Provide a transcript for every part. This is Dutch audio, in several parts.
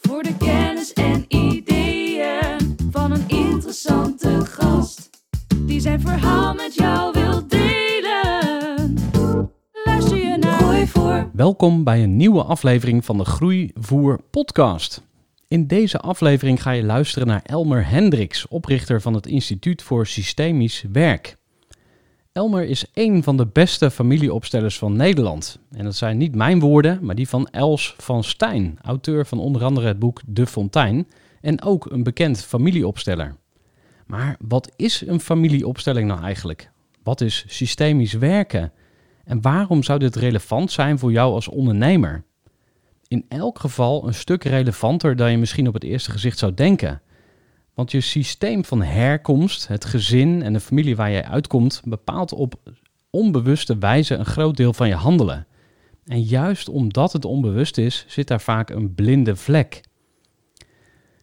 Voor de kennis en ideeën van een interessante gast. Die zijn verhaal met jou wil delen. Luister je naar Gooi voor. Welkom bij een nieuwe aflevering van de Groeivoer podcast. In deze aflevering ga je luisteren naar Elmer Hendricks, oprichter van het Instituut voor Systemisch Werk. Elmer is één van de beste familieopstellers van Nederland. En dat zijn niet mijn woorden, maar die van Els van Stijn, auteur van onder andere het boek De Fontein en ook een bekend familieopsteller. Maar wat is een familieopstelling nou eigenlijk? Wat is systemisch werken? En waarom zou dit relevant zijn voor jou als ondernemer? In elk geval een stuk relevanter dan je misschien op het eerste gezicht zou denken. Want je systeem van herkomst, het gezin en de familie waar jij uitkomt, bepaalt op onbewuste wijze een groot deel van je handelen. En juist omdat het onbewust is, zit daar vaak een blinde vlek.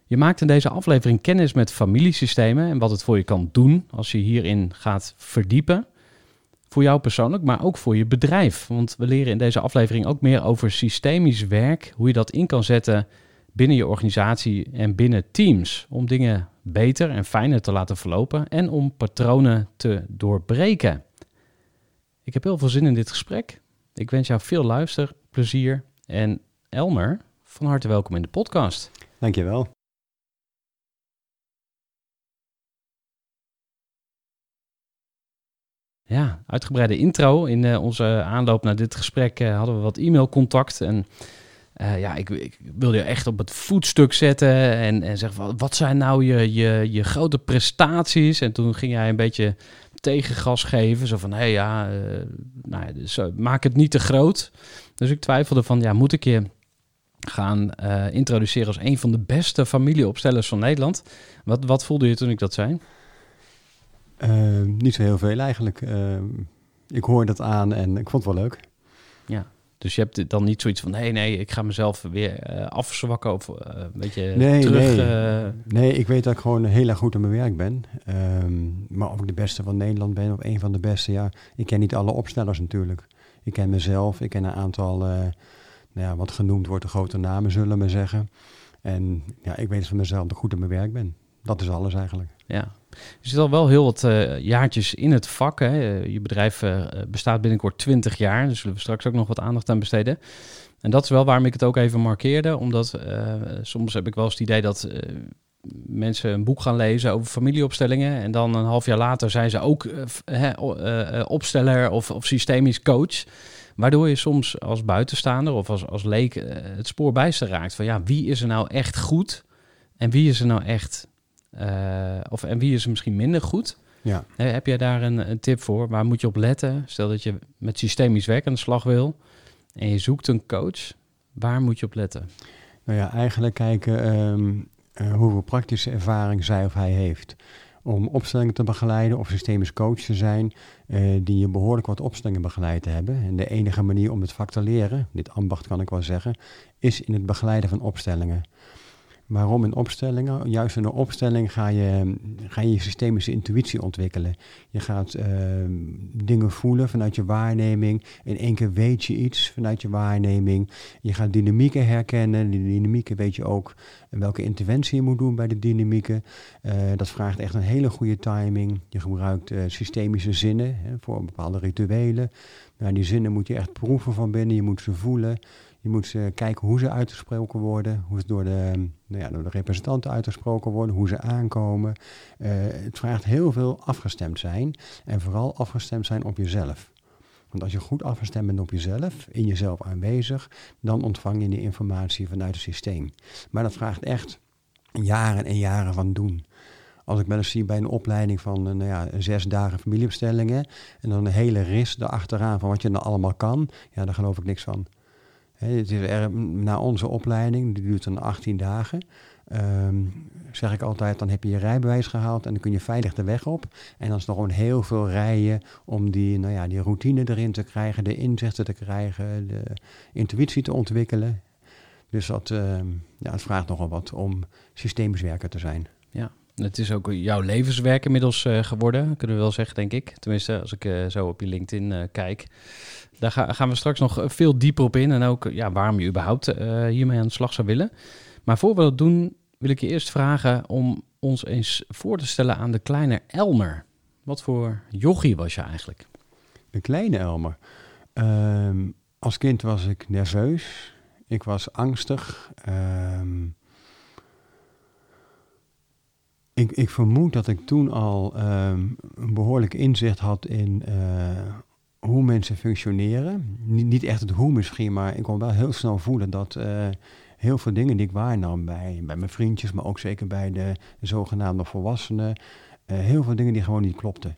Je maakt in deze aflevering kennis met familiesystemen en wat het voor je kan doen als je hierin gaat verdiepen. Voor jou persoonlijk, maar ook voor je bedrijf. Want we leren in deze aflevering ook meer over systemisch werk, hoe je dat in kan zetten binnen je organisatie en binnen teams. Om dingen beter en fijner te laten verlopen en om patronen te doorbreken. Ik heb heel veel zin in dit gesprek. Ik wens jou veel luisterplezier. En Elmer, van harte welkom in de podcast. Dankjewel. Ja, uitgebreide intro. In uh, onze aanloop naar dit gesprek uh, hadden we wat e-mailcontact. En uh, ja, ik, ik, wilde je echt op het voetstuk zetten en, en zeggen van, wat zijn nou je, je, je grote prestaties? En toen ging jij een beetje tegengas geven, zo van, hé hey, ja, nou, dus, maak het niet te groot. Dus ik twijfelde van, ja, moet ik je gaan introduceren als een van de beste familieopstellers van Nederland? Wat, wat voelde je toen ik dat zei? Uh, niet zo heel veel eigenlijk. Uh, ik hoor dat aan en ik vond het wel leuk. Ja, dus je hebt dan niet zoiets van... nee, nee, ik ga mezelf weer uh, afzwakken of een beetje nee, terug... Nee. nee, ik weet dat ik gewoon heel erg goed in mijn werk ben. Um, maar of ik de beste van Nederland ben of een van de beste... ja, ik ken niet alle opstellers natuurlijk. Ik ken mezelf, ik ken een aantal... nou ja, wat genoemd wordt de grote namen, zullen we zeggen. En ja, ik weet van mezelf dat ik goed in mijn werk ben. Dat is alles eigenlijk. Ja, je zit al wel heel wat uh, jaartjes in het vak. Hè. Je bedrijf uh, bestaat binnenkort 20 jaar, dus zullen we straks ook nog wat aandacht aan besteden. En dat is wel waarom ik het ook even markeerde, omdat uh, soms heb ik wel eens het idee dat mensen een boek gaan lezen over familieopstellingen en dan een half jaar later zijn ze ook opsteller of, of systemisch coach. Waardoor je soms als buitenstaander of als, als leek het spoor bijster raakt van ja, wie is er nou echt goed en wie is er nou echt of, en wie is misschien minder goed? Ja. heb jij daar een, een, tip voor? Waar moet je op letten? Stel dat je met systemisch werk aan de slag wil en je zoekt een coach. Waar moet je op letten? Nou ja, eigenlijk kijken um, uh, hoeveel praktische ervaring zij of hij heeft. Om opstellingen te begeleiden of systemisch coach te zijn, uh, die je behoorlijk wat opstellingen begeleid te hebben. En de enige manier om het vak te leren, dit ambacht kan ik wel zeggen, is in het begeleiden van opstellingen. Waarom in opstellingen? Juist in een opstelling ga je ga je, systemische intuïtie ontwikkelen. Je gaat uh, dingen voelen vanuit je waarneming. In één keer weet je iets vanuit je waarneming. Je gaat dynamieken herkennen. Die dynamieken weet je ook welke interventie je moet doen bij de dynamieken. Uh, dat vraagt echt een hele goede timing. Je gebruikt uh, systemische zinnen hè, voor bepaalde rituelen. Nou, die zinnen moet je echt proeven van binnen. Je moet ze voelen. Je moet kijken hoe ze uitgesproken worden, hoe ze door de, nou ja, door de representanten uitgesproken worden, hoe ze aankomen. Uh, het vraagt heel veel afgestemd zijn en vooral afgestemd zijn op jezelf. Want als je goed afgestemd bent op jezelf, in jezelf aanwezig, dan ontvang je die informatie vanuit het systeem. Maar dat vraagt echt jaren en jaren van doen. Als ik wel eens zie bij een opleiding van nou ja, zes dagen familieopstellingen en dan een hele ris erachteraan van wat je dan allemaal kan, ja, daar geloof ik niks van het is er, na onze opleiding, die duurt dan 18 dagen, um, zeg ik altijd, dan heb je je rijbewijs gehaald en dan kun je veilig de weg op. En dan is er gewoon heel veel rijden om die, nou ja, die routine erin te krijgen, de inzichten te krijgen, de intuïtie te ontwikkelen. Dus dat, uh, ja, het vraagt nogal wat om systemisch werker te zijn. Het is ook jouw levenswerk inmiddels uh, geworden, kunnen we wel zeggen, denk ik. Tenminste, als ik uh, zo op je LinkedIn uh, kijk. Daar gaan we straks nog veel dieper op in. En ook ja, waarom je überhaupt hiermee aan de slag zou willen. Maar voor we dat doen, wil ik je eerst vragen om ons eens voor te stellen aan de kleine Elmer. Wat voor jochie was je eigenlijk? De kleine Elmer? Ehm, als kind was ik nerveus. Ik was angstig. Um, ik, ik, vermoed dat ik toen al um, een behoorlijk inzicht had in uh, hoe mensen functioneren. Niet, echt het hoe misschien, maar ik kon wel heel snel voelen dat uh, heel veel dingen die ik waarnam bij, bij mijn vriendjes, maar ook zeker bij de, de zogenaamde volwassenen, uh, heel veel dingen die gewoon niet klopten.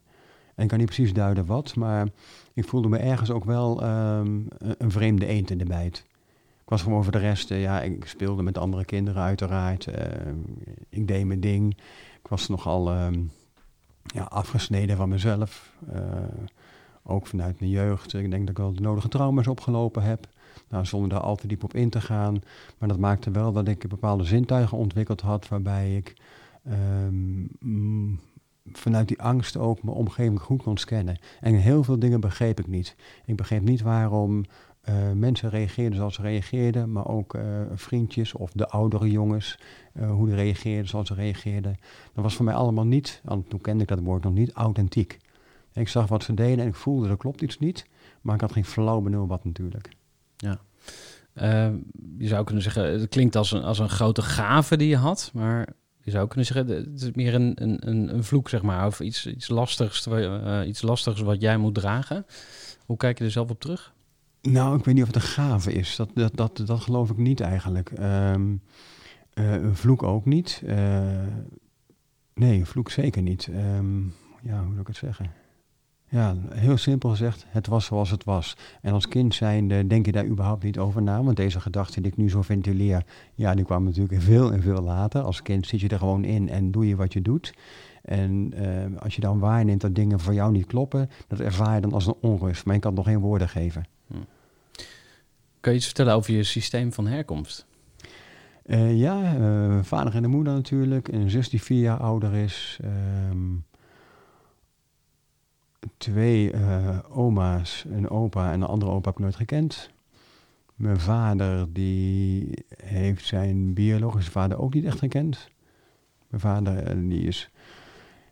En ik kan niet precies duiden wat, maar ik voelde me ergens ook wel um, een vreemde eend in de bijt. Ik was gewoon voor de rest, uh, ja, ik speelde met andere kinderen uiteraard. Uh, ik deed mijn ding. Ik was nogal uh, ja, afgesneden van mezelf. Uh, ook vanuit mijn jeugd. Ik denk dat ik wel de nodige trauma's opgelopen heb. Nou, zonder daar al te diep op in te gaan. Maar dat maakte wel dat ik bepaalde zintuigen ontwikkeld had. Waarbij ik um, vanuit die angst ook mijn omgeving goed kon scannen. En heel veel dingen begreep ik niet. Ik begreep niet waarom uh, mensen reageerden zoals ze reageerden, maar ook uh, vriendjes of de oudere jongens, uh, hoe die reageerden zoals ze reageerden. Dat was voor mij allemaal niet, want toen kende ik dat woord nog niet, authentiek. Ik zag wat ze deden en ik voelde er klopt iets niet, maar ik had geen flauw benul wat natuurlijk. Ja. je zou kunnen zeggen, het klinkt als een, als een grote gave die je had, maar je zou kunnen zeggen, het is meer een, een, een vloek, zeg maar, of iets, iets, lastigs, iets lastigs wat jij moet dragen. Hoe kijk je er zelf op terug? Nou, ik weet niet of het een gave is. Dat, dat, dat, dat geloof ik niet eigenlijk. Um, uh, een vloek ook niet. Uh, nee, een vloek zeker niet. Um, ja, hoe moet ik het zeggen? Ja, heel simpel gezegd, het was zoals het was. En als kind zijnde denk je daar überhaupt niet over na. Want deze gedachte die ik nu zo ventileer, ja, die kwam natuurlijk veel en veel later. Als kind zit je er gewoon in en doe je wat je doet. En uh, als je dan waarneemt dat dingen voor jou niet kloppen, dat ervaar je dan als een onrust. Maar je kan nog geen woorden geven. Kan je iets vertellen over je systeem van herkomst? Uh, ja, uh, vader en de moeder natuurlijk. Een zus die vier jaar ouder is. Um, twee uh, oma's, een opa en een andere opa heb ik nooit gekend. Mijn vader die heeft zijn biologische vader ook niet echt gekend. Mijn vader die is,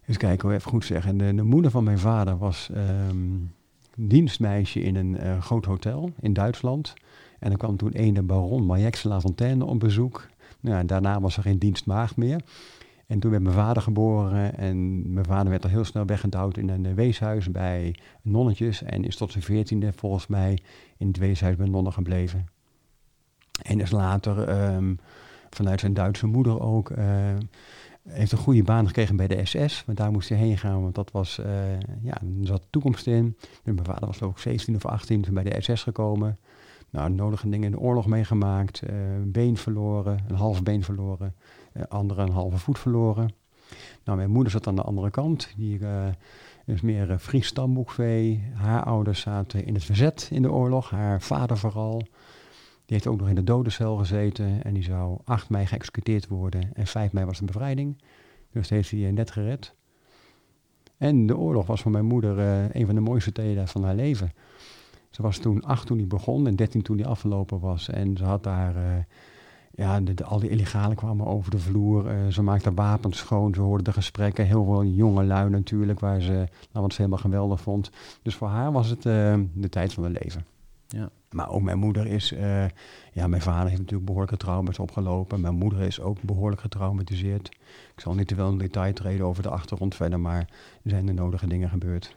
eens kijken hoe even goed zeggen. De, de moeder van mijn vader was um, dienstmeisje in een groot hotel in Duitsland. En er kwam toen een baron Majex Lafontaine op bezoek. Nou, daarna was er geen dienstmaagd meer. En toen werd mijn vader geboren en mijn vader werd al heel snel weggedouwd in een weeshuis bij nonnetjes. En is tot zijn veertiende volgens mij in het weeshuis bij nonnen gebleven. En is later um, vanuit zijn Duitse moeder ook, uh, heeft een goede baan gekregen bij de SS. Want daar moest hij heen gaan, want dat was, uh, ja, zat toekomst in. Mijn vader was ook 17 of 18 toen bij de SS gekomen. Nou, nodige dingen in de oorlog meegemaakt. Uh, been verloren, een half been verloren. Uh, andere een halve voet verloren. Nou, mijn moeder zat aan de andere kant. Die uh, is meer Fries stamboekvee. Haar ouders zaten in het verzet in de oorlog. Haar vader vooral. Die heeft ook nog in de dodencel gezeten en die zou 8 mei geëxecuteerd worden en 5 mei was de bevrijding. Dus heeft hij net gered. En de oorlog was voor mijn moeder een van de mooiste tijden van haar leven. Ze was toen acht toen hij begon en dertien toen hij afgelopen was. En ze had daar, uh, ja, de, al die illegalen kwamen over de vloer. Uh, ze maakte wapens schoon, ze hoorde de gesprekken. Heel veel jonge lui natuurlijk, waar ze, nou, wat ze helemaal geweldig vond. Dus voor haar was het de tijd van haar leven. Ja. Maar ook mijn moeder is, ja, mijn vader heeft natuurlijk behoorlijke trauma's opgelopen. Mijn moeder is ook behoorlijk getraumatiseerd. Ik zal niet te veel in detail treden over de achtergrond verder, maar er zijn de nodige dingen gebeurd.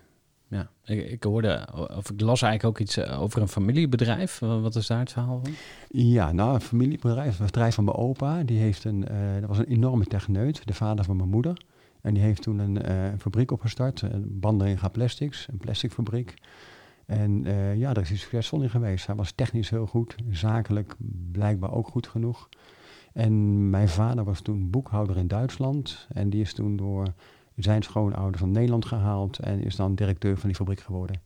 Ja, ik, hoorde, of ik las eigenlijk ook iets eh, over een familiebedrijf. Wat is daar het verhaal van? Ja, nou, een familiebedrijf, het bedrijf van mijn opa, die heeft een, uh, dat was een enorme techneut, de vader van mijn moeder. En die heeft toen een, een fabriek opgestart, een Banderinga Plastics, een plasticfabriek. En uh, ja, daar is hij succesvol in geweest. Hij was technisch heel goed, zakelijk blijkbaar ook goed genoeg. En mijn vader was toen boekhouder in Duitsland. En die is toen door zijn schoonouders van Nederland gehaald en is dan directeur van die fabriek geworden.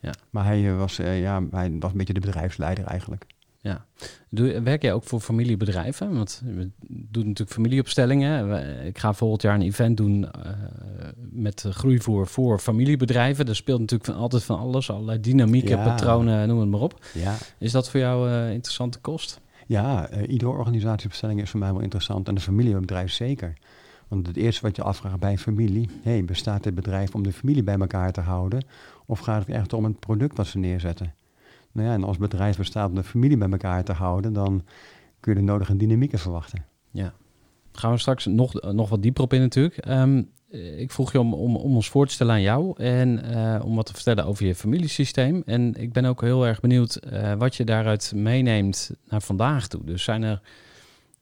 Ja. Maar hij was, uh, ja, hij was een beetje de bedrijfsleider eigenlijk. Ja. Doe, werk jij ook voor familiebedrijven? Want we doen natuurlijk familieopstellingen. Ik ga volgend jaar een event doen uh, met groeivoer voor familiebedrijven. Daar speelt natuurlijk van, altijd van alles. Allerlei dynamieken, patronen, noem het maar op. Ja. Is dat voor jou uh, interessante kost? Ja, uh, iedere organisatieopstelling is voor mij wel interessant. En een familiebedrijf zeker. Want het eerste wat je afvraagt bij familie... Hey, bestaat dit bedrijf om de familie bij elkaar te houden? Of gaat het echt om een product wat ze neerzetten? Nou ja, en als bedrijf bestaat om de familie bij elkaar te houden, dan kun je de nodige dynamieken verwachten. Ja, gaan we straks nog, nog wat dieper op in natuurlijk. Ehm, ik vroeg je om, om, om ons voor te stellen aan jou en uh, om wat te vertellen over je familiesysteem. En ik ben ook heel erg benieuwd wat je daaruit meeneemt naar vandaag toe. Dus zijn er,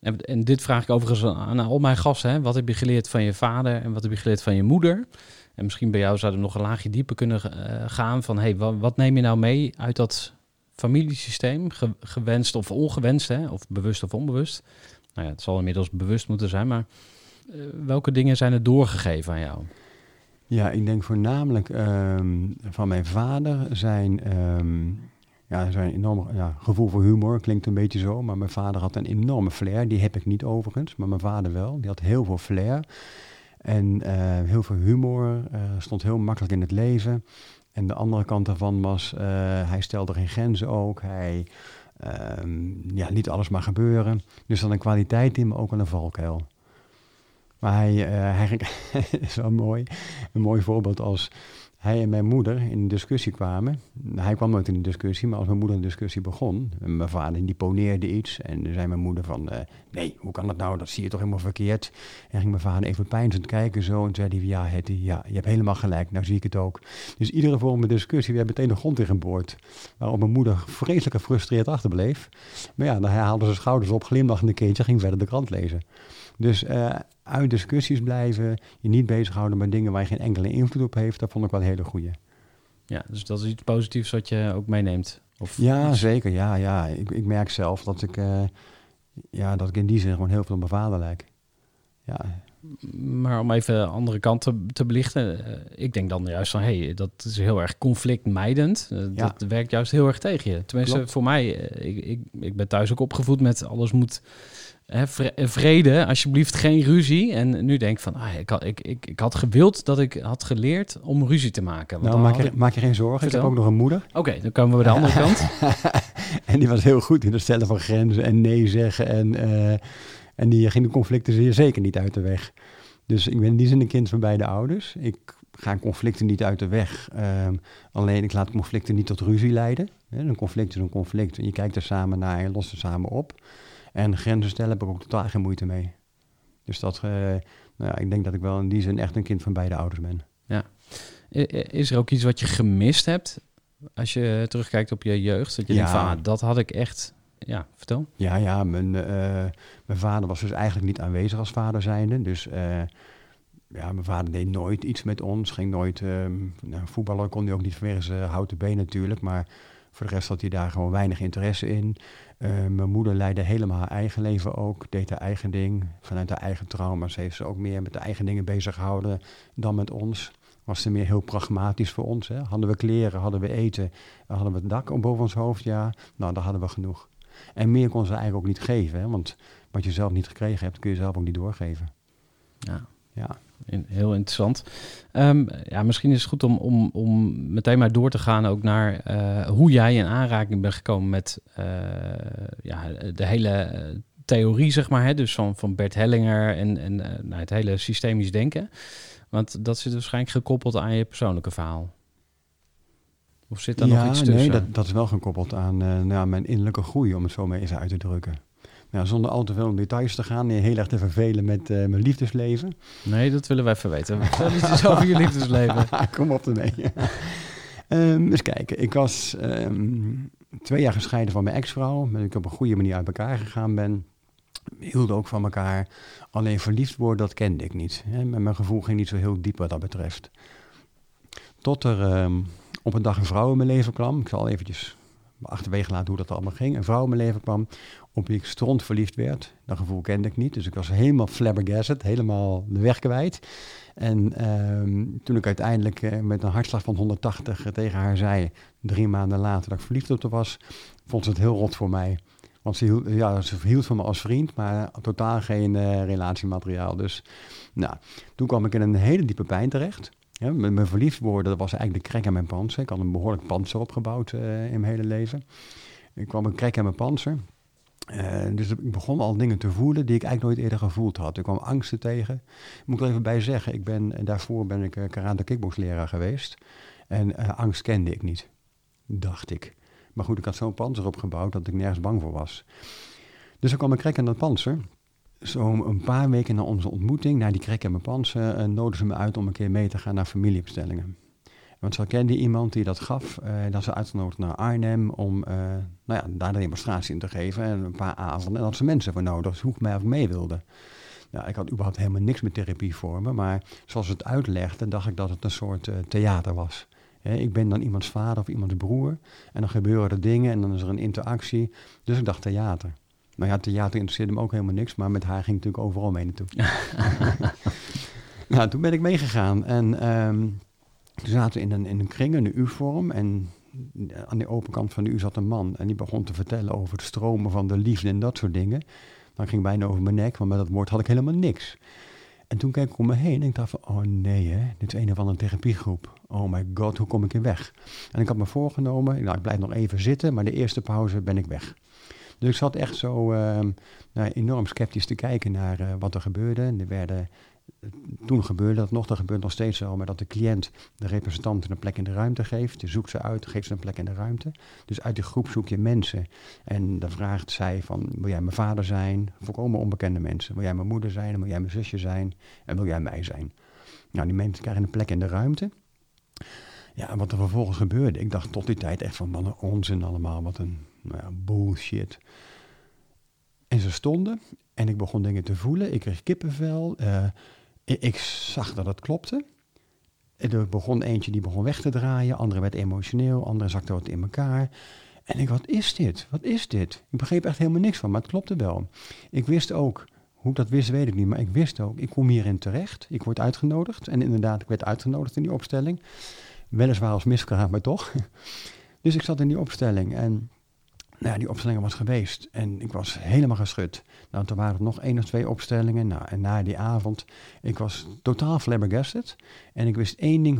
en, en, dit vraag ik overigens aan al mijn gasten, wat heb je geleerd van je vader en wat heb je geleerd van je moeder? En misschien bij jou zouden we nog een laagje dieper kunnen uh, gaan van, hey, wat, neem je nou mee uit dat familiesysteem, gewenst of ongewenst, hè, of bewust of onbewust. Nou ja, het zal inmiddels bewust moeten zijn, maar uh, welke dingen zijn er doorgegeven aan jou? Ja, ik denk voornamelijk um, van mijn vader zijn, um, ja, zijn enorm ja, gevoel voor humor, klinkt een beetje zo, maar mijn vader had een enorme flair, die heb ik niet overigens, maar mijn vader wel, die had heel veel flair. En uh, heel veel humor, uh, stond heel makkelijk in het leven. En de andere kant daarvan was, uh, hij stelde geen grenzen ook. Hij um, ja, liet alles maar gebeuren. Dus dan een kwaliteit in, maar ook een valkuil. Maar hij, hij is wel mooi. Een mooi voorbeeld als hij en mijn moeder in een discussie kwamen. Hij kwam nooit in een discussie, maar als mijn moeder een discussie begon, en mijn vader die poneerde iets en dan zei mijn moeder van, uh, nee, hoe kan dat nou, dat zie je toch helemaal verkeerd. En ging mijn vader even pijnzend kijken zo en zei hij, ja, Hetty, ja, je hebt helemaal gelijk, nou zie ik het ook. Dus iedere vorm van discussie werd meteen de grond in geboord, waarop mijn moeder vreselijk gefrustreerd achterbleef. Maar ja, dan haalde ze schouders op, glimlachende kindje, ging verder de krant lezen. Dus uh, uit discussies blijven, je niet bezighouden met dingen waar je geen enkele invloed op heeft, dat vond ik wel een hele goede. Ja, dus dat is iets positiefs wat je ook meeneemt. Of ja, zeker. Ja, ja. Ik, ik merk zelf dat ik, uh, ja, dat ik in die zin gewoon heel veel op mijn vader lijk. Ja. Maar om even de andere kant te, te belichten, uh, ik denk dan juist van, hé, hey, dat is heel erg conflictmijdend. Ja. Dat werkt juist heel erg tegen je. Tenminste, Klopt. voor mij, ik, ik, ik ben thuis ook opgevoed met alles moet Hè, vrede, alsjeblieft geen ruzie. En nu denk ik van, ah, ik, had, ik, ik, ik had gewild dat ik had geleerd om ruzie te maken. Want nou, maak je, maak je geen zorgen. Vertel. Ik heb ook nog een moeder. Oké, okay, dan komen we bij de andere kant. en die was heel goed in het stellen van grenzen en nee zeggen. En, uh, en die ging de conflicten zeer zeker niet uit de weg. Dus ik ben in die zin een kind van beide ouders. Ik ga conflicten niet uit de weg. Um, alleen ik laat conflicten niet tot ruzie leiden. Een conflict is een conflict. En je kijkt er samen naar en lost er samen op. En grenzen stellen heb ik ook totaal geen moeite mee. Dus dat, uh, nou ja, ik denk dat ik wel in die zin echt een kind van beide ouders ben. Ja. Is er ook iets wat je gemist hebt als je terugkijkt op je jeugd? Dat je ja. denkt van, ah, dat had ik echt... Ja, vertel. Ja, ja mijn, uh, mijn vader was dus eigenlijk niet aanwezig als vader zijnde. Dus uh, ja, mijn vader deed nooit iets met ons. Ging nooit... nou, voetballen kon hij ook niet vanwege zijn houten been natuurlijk. Maar voor de rest had hij daar gewoon weinig interesse in. Uh, mijn moeder leidde helemaal haar eigen leven ook, deed haar eigen ding. Vanuit haar eigen trauma's heeft ze ook meer met de eigen dingen bezig gehouden dan met ons. Was ze meer heel pragmatisch voor ons. Hè? Hadden we kleren, hadden we eten, hadden we het dak boven ons hoofd, ja. Nou, dan hadden we genoeg. En meer kon ze eigenlijk ook niet geven, hè? want wat je zelf niet gekregen hebt, kun je zelf ook niet doorgeven. Ja. Ja. In- Heel interessant. Ehm, ja, misschien is het goed om, om, om meteen maar door te gaan ook naar eh, hoe jij in aanraking bent gekomen met eh, ja, de hele eh, theorie, zeg maar. Hè? Dus van, van Bert Hellinger en, en nou, het hele systemisch denken. Want dat zit waarschijnlijk gekoppeld aan je persoonlijke verhaal. Of zit daar ja, nog iets tussen? Nee, dat, dat is wel gekoppeld aan eh, nou, mijn innerlijke groei, om het zo maar eens uit te drukken. Nou, zonder al te veel in details te gaan en heel erg te vervelen met eh, mijn liefdesleven. Nee, dat willen wij even weten. Vertel iets over je liefdesleven. Kom op ermee. Ehm eens kijken. Ik was ehm, twee jaar gescheiden van mijn ex-vrouw. Met wie ik op een goede manier uit elkaar gegaan ben. Hielden ook van elkaar. Alleen verliefd worden, dat kende ik niet. Hè. Mijn gevoel ging niet zo heel diep wat dat betreft. Tot er ehm, op een dag een vrouw in mijn leven kwam. Ik zal eventjes achterwege laten hoe dat allemaal ging. Een vrouw in mijn leven kwam op wie ik stront verliefd werd. Dat gevoel kende ik niet. Dus ik was helemaal flabbergasted, helemaal de weg kwijt. En ehm, toen ik uiteindelijk eh, met een hartslag van 180 tegen haar zei, drie maanden later dat ik verliefd op haar was, vond ze het heel rot voor mij. Want ze hield, ja, ze hield van me als vriend, maar totaal geen eh, relatiemateriaal. Dus nou, toen kwam ik in een hele diepe pijn terecht. Ja, met mijn verliefd worden, dat was eigenlijk de krek aan mijn panzer. Ik had een behoorlijk panzer opgebouwd eh, in mijn hele leven. Ik kwam een krek aan mijn panzer. Eh, dus ik begon al dingen te voelen die ik eigenlijk nooit eerder gevoeld had. Ik kwam angsten tegen. Moet ik er even bij zeggen, ik ben, daarvoor ben ik karate kickboxleraar geweest. En angst kende ik niet, dacht ik. Maar goed, ik had zo'n panzer opgebouwd dat ik nergens bang voor was. Dus ik kwam een krek aan dat panzer. Zo een paar weken na onze ontmoeting, na die krek in mijn panzer, uh, nodigden ze me uit om een keer mee te gaan naar familieopstellingen. Want ze kende iemand die dat gaf. Uh, dat ze uitgenodigd naar Arnhem om uh, nou ja, daar de demonstratie in te geven. En een paar avonden. En dat ze mensen voor nodig. Dus hoe ik mij of mee wilde. Ja, ik had überhaupt helemaal niks met therapie voor me. Maar zoals het uitlegde, dacht ik dat het een soort theater was. Ik ben dan iemands vader of iemands broer. En dan gebeuren er dingen en dan is er een interactie. Dus ik dacht theater. Nou ja, theater interesseerde me ook helemaal niks. Maar met haar ging ik natuurlijk overal mee naartoe. nou, toen ben ik meegegaan. En... Um, toen zaten we in een, in een kring, een U-vorm. En aan de open kant van de U zat een man. En die begon te vertellen over het stromen van de liefde en dat soort dingen. Dan ging bijna over mijn nek, want met dat woord had ik helemaal niks. En toen keek ik om me heen en ik dacht van, oh nee hè, dit is een of andere therapiegroep. Oh my god, hoe kom ik hier weg? En ik had me voorgenomen, nou ik blijf nog even zitten, maar de eerste pauze ben ik weg. Dus ik zat echt zo uh, nou, enorm sceptisch te kijken naar uh, wat er gebeurde. Er werden toen gebeurde dat nog, dat gebeurt nog steeds wel, maar dat de cliënt de representant een plek in de ruimte geeft. Je zoekt ze uit, geeft ze een plek in de ruimte. Dus uit die groep zoek je mensen. En dan vraagt zij van, wil jij mijn vader zijn? Volkomen onbekende mensen. Wil jij mijn moeder zijn? Wil jij mijn zusje zijn? En wil jij mij zijn? Nou, die mensen krijgen een plek in de ruimte. Ja, en wat er vervolgens gebeurde, ik dacht tot die tijd echt van, wat een onzin allemaal, wat een nou ja, bullshit. En ze stonden en ik begon dingen te voelen. Ik kreeg kippenvel. Ik, ik, zag dat het klopte. Er begon eentje die begon weg te draaien. Andere werd emotioneel. Andere zakte wat in elkaar. En ik, wat is dit? Wat is dit? Ik begreep echt helemaal niks van, maar het klopte wel. Ik wist ook, hoe ik dat wist weet ik niet, maar ik wist ook, ik kom hierin terecht. Ik word uitgenodigd. En inderdaad, ik werd uitgenodigd in die opstelling. Weliswaar als miskraam, maar toch. Dus ik zat in die opstelling en nou die opstelling was geweest en ik was helemaal geschud. Nou, toen waren er nog één of twee opstellingen. Nou, en na die avond, ik was totaal flabbergasted. En ik wist één ding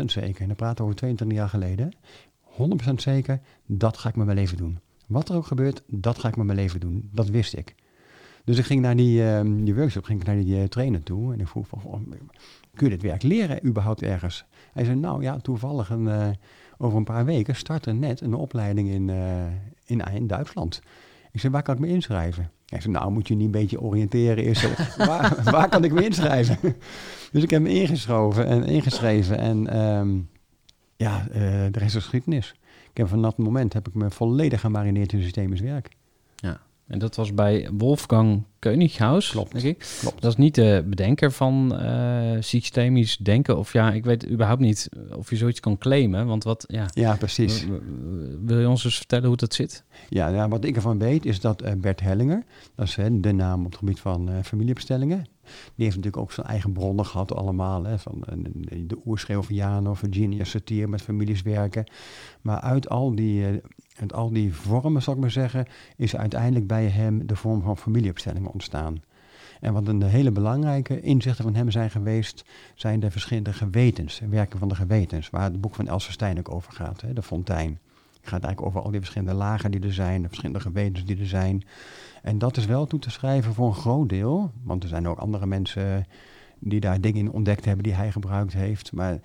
100% zeker. En dat praten over 22 jaar geleden. 100% zeker, dat ga ik met mijn leven doen. Wat er ook gebeurt, dat ga ik met mijn leven doen. Dat wist ik. Dus ik ging naar die, uh, die workshop, ging ik naar die uh, trainer toe. En ik vroeg van, kun je dit werk leren überhaupt ergens? Hij zei, nou ja, toevallig een, uh, over een paar weken start er net een opleiding in, uh, in, in Duitsland. Ik zei, waar kan ik me inschrijven? Hij zei, nou moet je niet een beetje oriënteren. Eerst, waar, waar kan ik me inschrijven? dus ik heb me ingeschreven en ingeschreven. En um, ja, uh, de rest is geschiedenis. Ik heb vanaf dat moment heb ik me volledig gemarineerd in systemisch werk. Ja, en dat was bij Wolfgang Koenighaus, Klopt. denk ik. Klopt. Dat is niet de bedenker van uh, systemisch denken. Of ja, ik weet überhaupt niet of je zoiets kan claimen. Want wat, ja... Ja, precies. Wil je ons eens vertellen hoe dat zit? Ja, ja wat ik ervan weet is dat uh, Bert Hellinger, dat is hè, de naam op het gebied van uh, familieopstellingen, die heeft natuurlijk ook zijn eigen bronnen gehad allemaal. Hè, van de, de oerschreeuw van Jano, Virginia Satir met families werken. Maar uit al die En al die vormen, zal ik maar zeggen, is uiteindelijk bij hem de vorm van familieopstellingen ontstaan. En wat een hele belangrijke inzichten van hem zijn geweest, zijn de verschillende gewetens, werken van de gewetens, waar het boek van Els Verstijn ook over gaat, hè, de fontein. Het gaat eigenlijk over al die verschillende lagen die er zijn, de verschillende gewetens die er zijn. En dat is wel toe te schrijven voor een groot deel, want er zijn ook andere mensen die daar dingen in ontdekt hebben die hij gebruikt heeft. Maar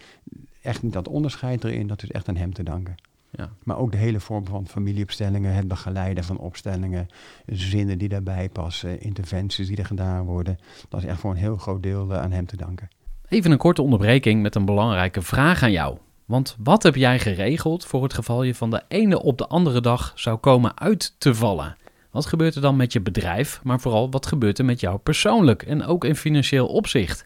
echt niet dat onderscheid erin, dat is echt aan hem te danken. Ja. Maar ook de hele vorm van familieopstellingen, het begeleiden van opstellingen, zinnen die daarbij passen, interventies die er gedaan worden. Dat is echt voor een heel groot deel eh, aan hem te danken. Even een korte onderbreking met een belangrijke vraag aan jou. Want wat heb jij geregeld voor het geval je van de ene op de andere dag zou komen uit te vallen? Wat gebeurt er dan met je bedrijf, maar vooral wat gebeurt er met jou persoonlijk en ook in financieel opzicht?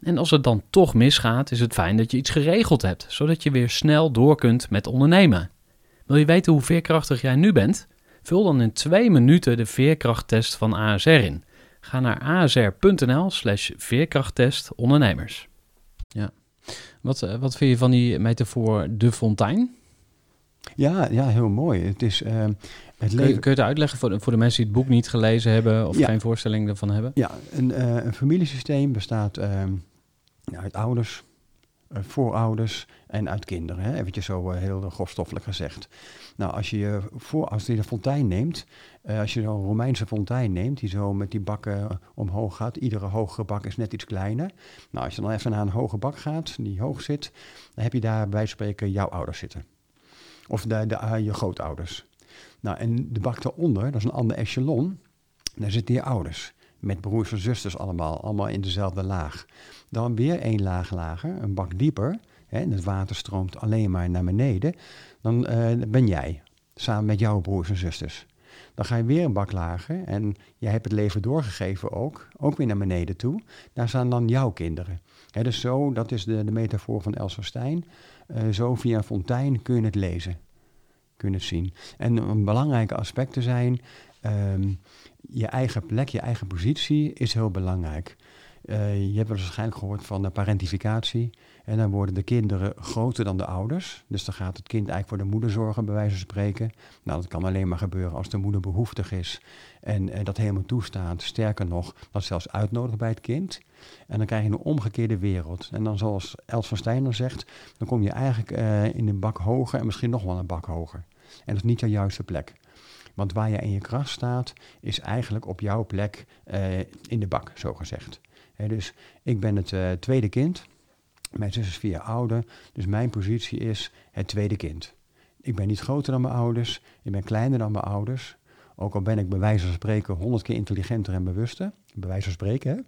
En als het dan toch misgaat, is het fijn dat je iets geregeld hebt, zodat je weer snel door kunt met ondernemen. Wil je weten hoe veerkrachtig jij nu bent? Vul dan in twee minuten de veerkrachttest van ASR in. Ga naar asr.nl slash veerkrachttest ondernemers. Ja. Wat, eh, wat vind je van die metafoor de fontein? Ja, ja heel mooi. Het is uh, het Kun je, leven. kun je het uitleggen voor de, voor de mensen die het boek niet gelezen hebben of Ja. geen voorstelling ervan hebben? Ja, een, eh, een familiesysteem bestaat ehm, uit ouders, eh, voorouders en uit kinderen. Hè? Eventjes zo eh, heel grofstoffelijk gezegd. Nou, als je je voor, als je de fontein neemt, eh, als je zo'n Romeinse fontein neemt, die zo met die bakken omhoog gaat, iedere hogere bak is net iets kleiner. Nou, als je dan even naar een hoge bak gaat, die hoog zit, dan heb je daar bij spreken jouw ouders zitten. Of de, eh, je grootouders. Nou, en de bak daaronder, dat is een ander echelon, daar zitten je ouders. Met broers en zusters allemaal, allemaal in dezelfde laag. Dan weer één laag lager, een bak dieper. Hè, en het water stroomt alleen maar naar beneden. Dan eh, ben jij, samen met jouw broers en zusters. Dan ga je weer een bak lager en jij hebt het leven doorgegeven ook, ook weer naar beneden toe. Daar staan dan jouw kinderen. Hè, dus zo, dat is de, de metafoor van Els Verstijn. Eh, zo via een fontein kun je het lezen, kun je het zien. En een belangrijke aspecten zijn, ehm, je eigen plek, je eigen positie is heel belangrijk. Eh, je hebt waarschijnlijk gehoord van de parentificatie. En dan worden de kinderen groter dan de ouders. Dus dan gaat het kind eigenlijk voor de moeder zorgen, bij wijze van spreken. Nou, dat kan alleen maar gebeuren als de moeder behoeftig is. En eh, dat helemaal toestaat. Sterker nog, dat zelfs uitnodigt bij het kind. En dan krijg je een omgekeerde wereld. En dan zoals Els van dan zegt, dan kom je eigenlijk eh, in een bak hoger en misschien nog wel een bak hoger. En dat is niet jouw juiste plek. Want waar je in je kracht staat, is eigenlijk op jouw plek eh, in de bak, zo gezegd. Dus ik ben het eh, tweede kind. Mijn zus is vier ouder. Dus mijn positie is het tweede kind. Ik ben niet groter dan mijn ouders. Ik ben kleiner dan mijn ouders. Ook al ben ik bij wijze van spreken honderd keer intelligenter en bewuster. Bij wijze van spreken,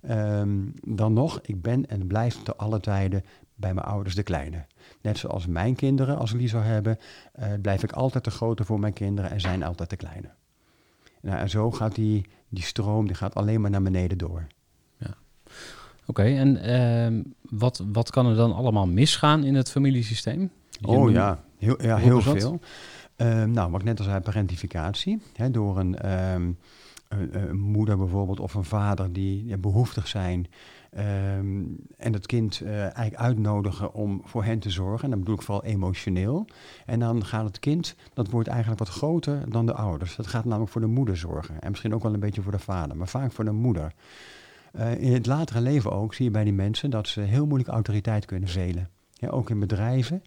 hè. Ehm, dan nog, ik ben en blijf te alle tijden bij mijn ouders de kleine. Net zoals mijn kinderen, als ik die zou hebben, eh, blijf ik altijd de grote voor mijn kinderen en zijn altijd de kleine. Nou, en zo gaat die, die stroom die gaat alleen maar naar beneden door. Oké, en ehm, wat, wat kan er dan allemaal misgaan in het familiesysteem? Je Oh ja, heel, ja, heel veel. Ehm, nou, wat ik net al zei, parentificatie. Hè, door een, ehm, een, een moeder bijvoorbeeld of een vader die ja, behoeftig zijn. en het kind eh, eigenlijk uitnodigen om voor hen te zorgen. En dan bedoel ik vooral emotioneel. En dan gaat het kind, dat wordt eigenlijk wat groter dan de ouders. Dat gaat namelijk voor de moeder zorgen. En misschien ook wel een beetje voor de vader, maar vaak voor de moeder. Eh, in het latere leven ook zie je bij die mensen dat ze heel moeilijk autoriteit kunnen velen. Ja, ook in bedrijven.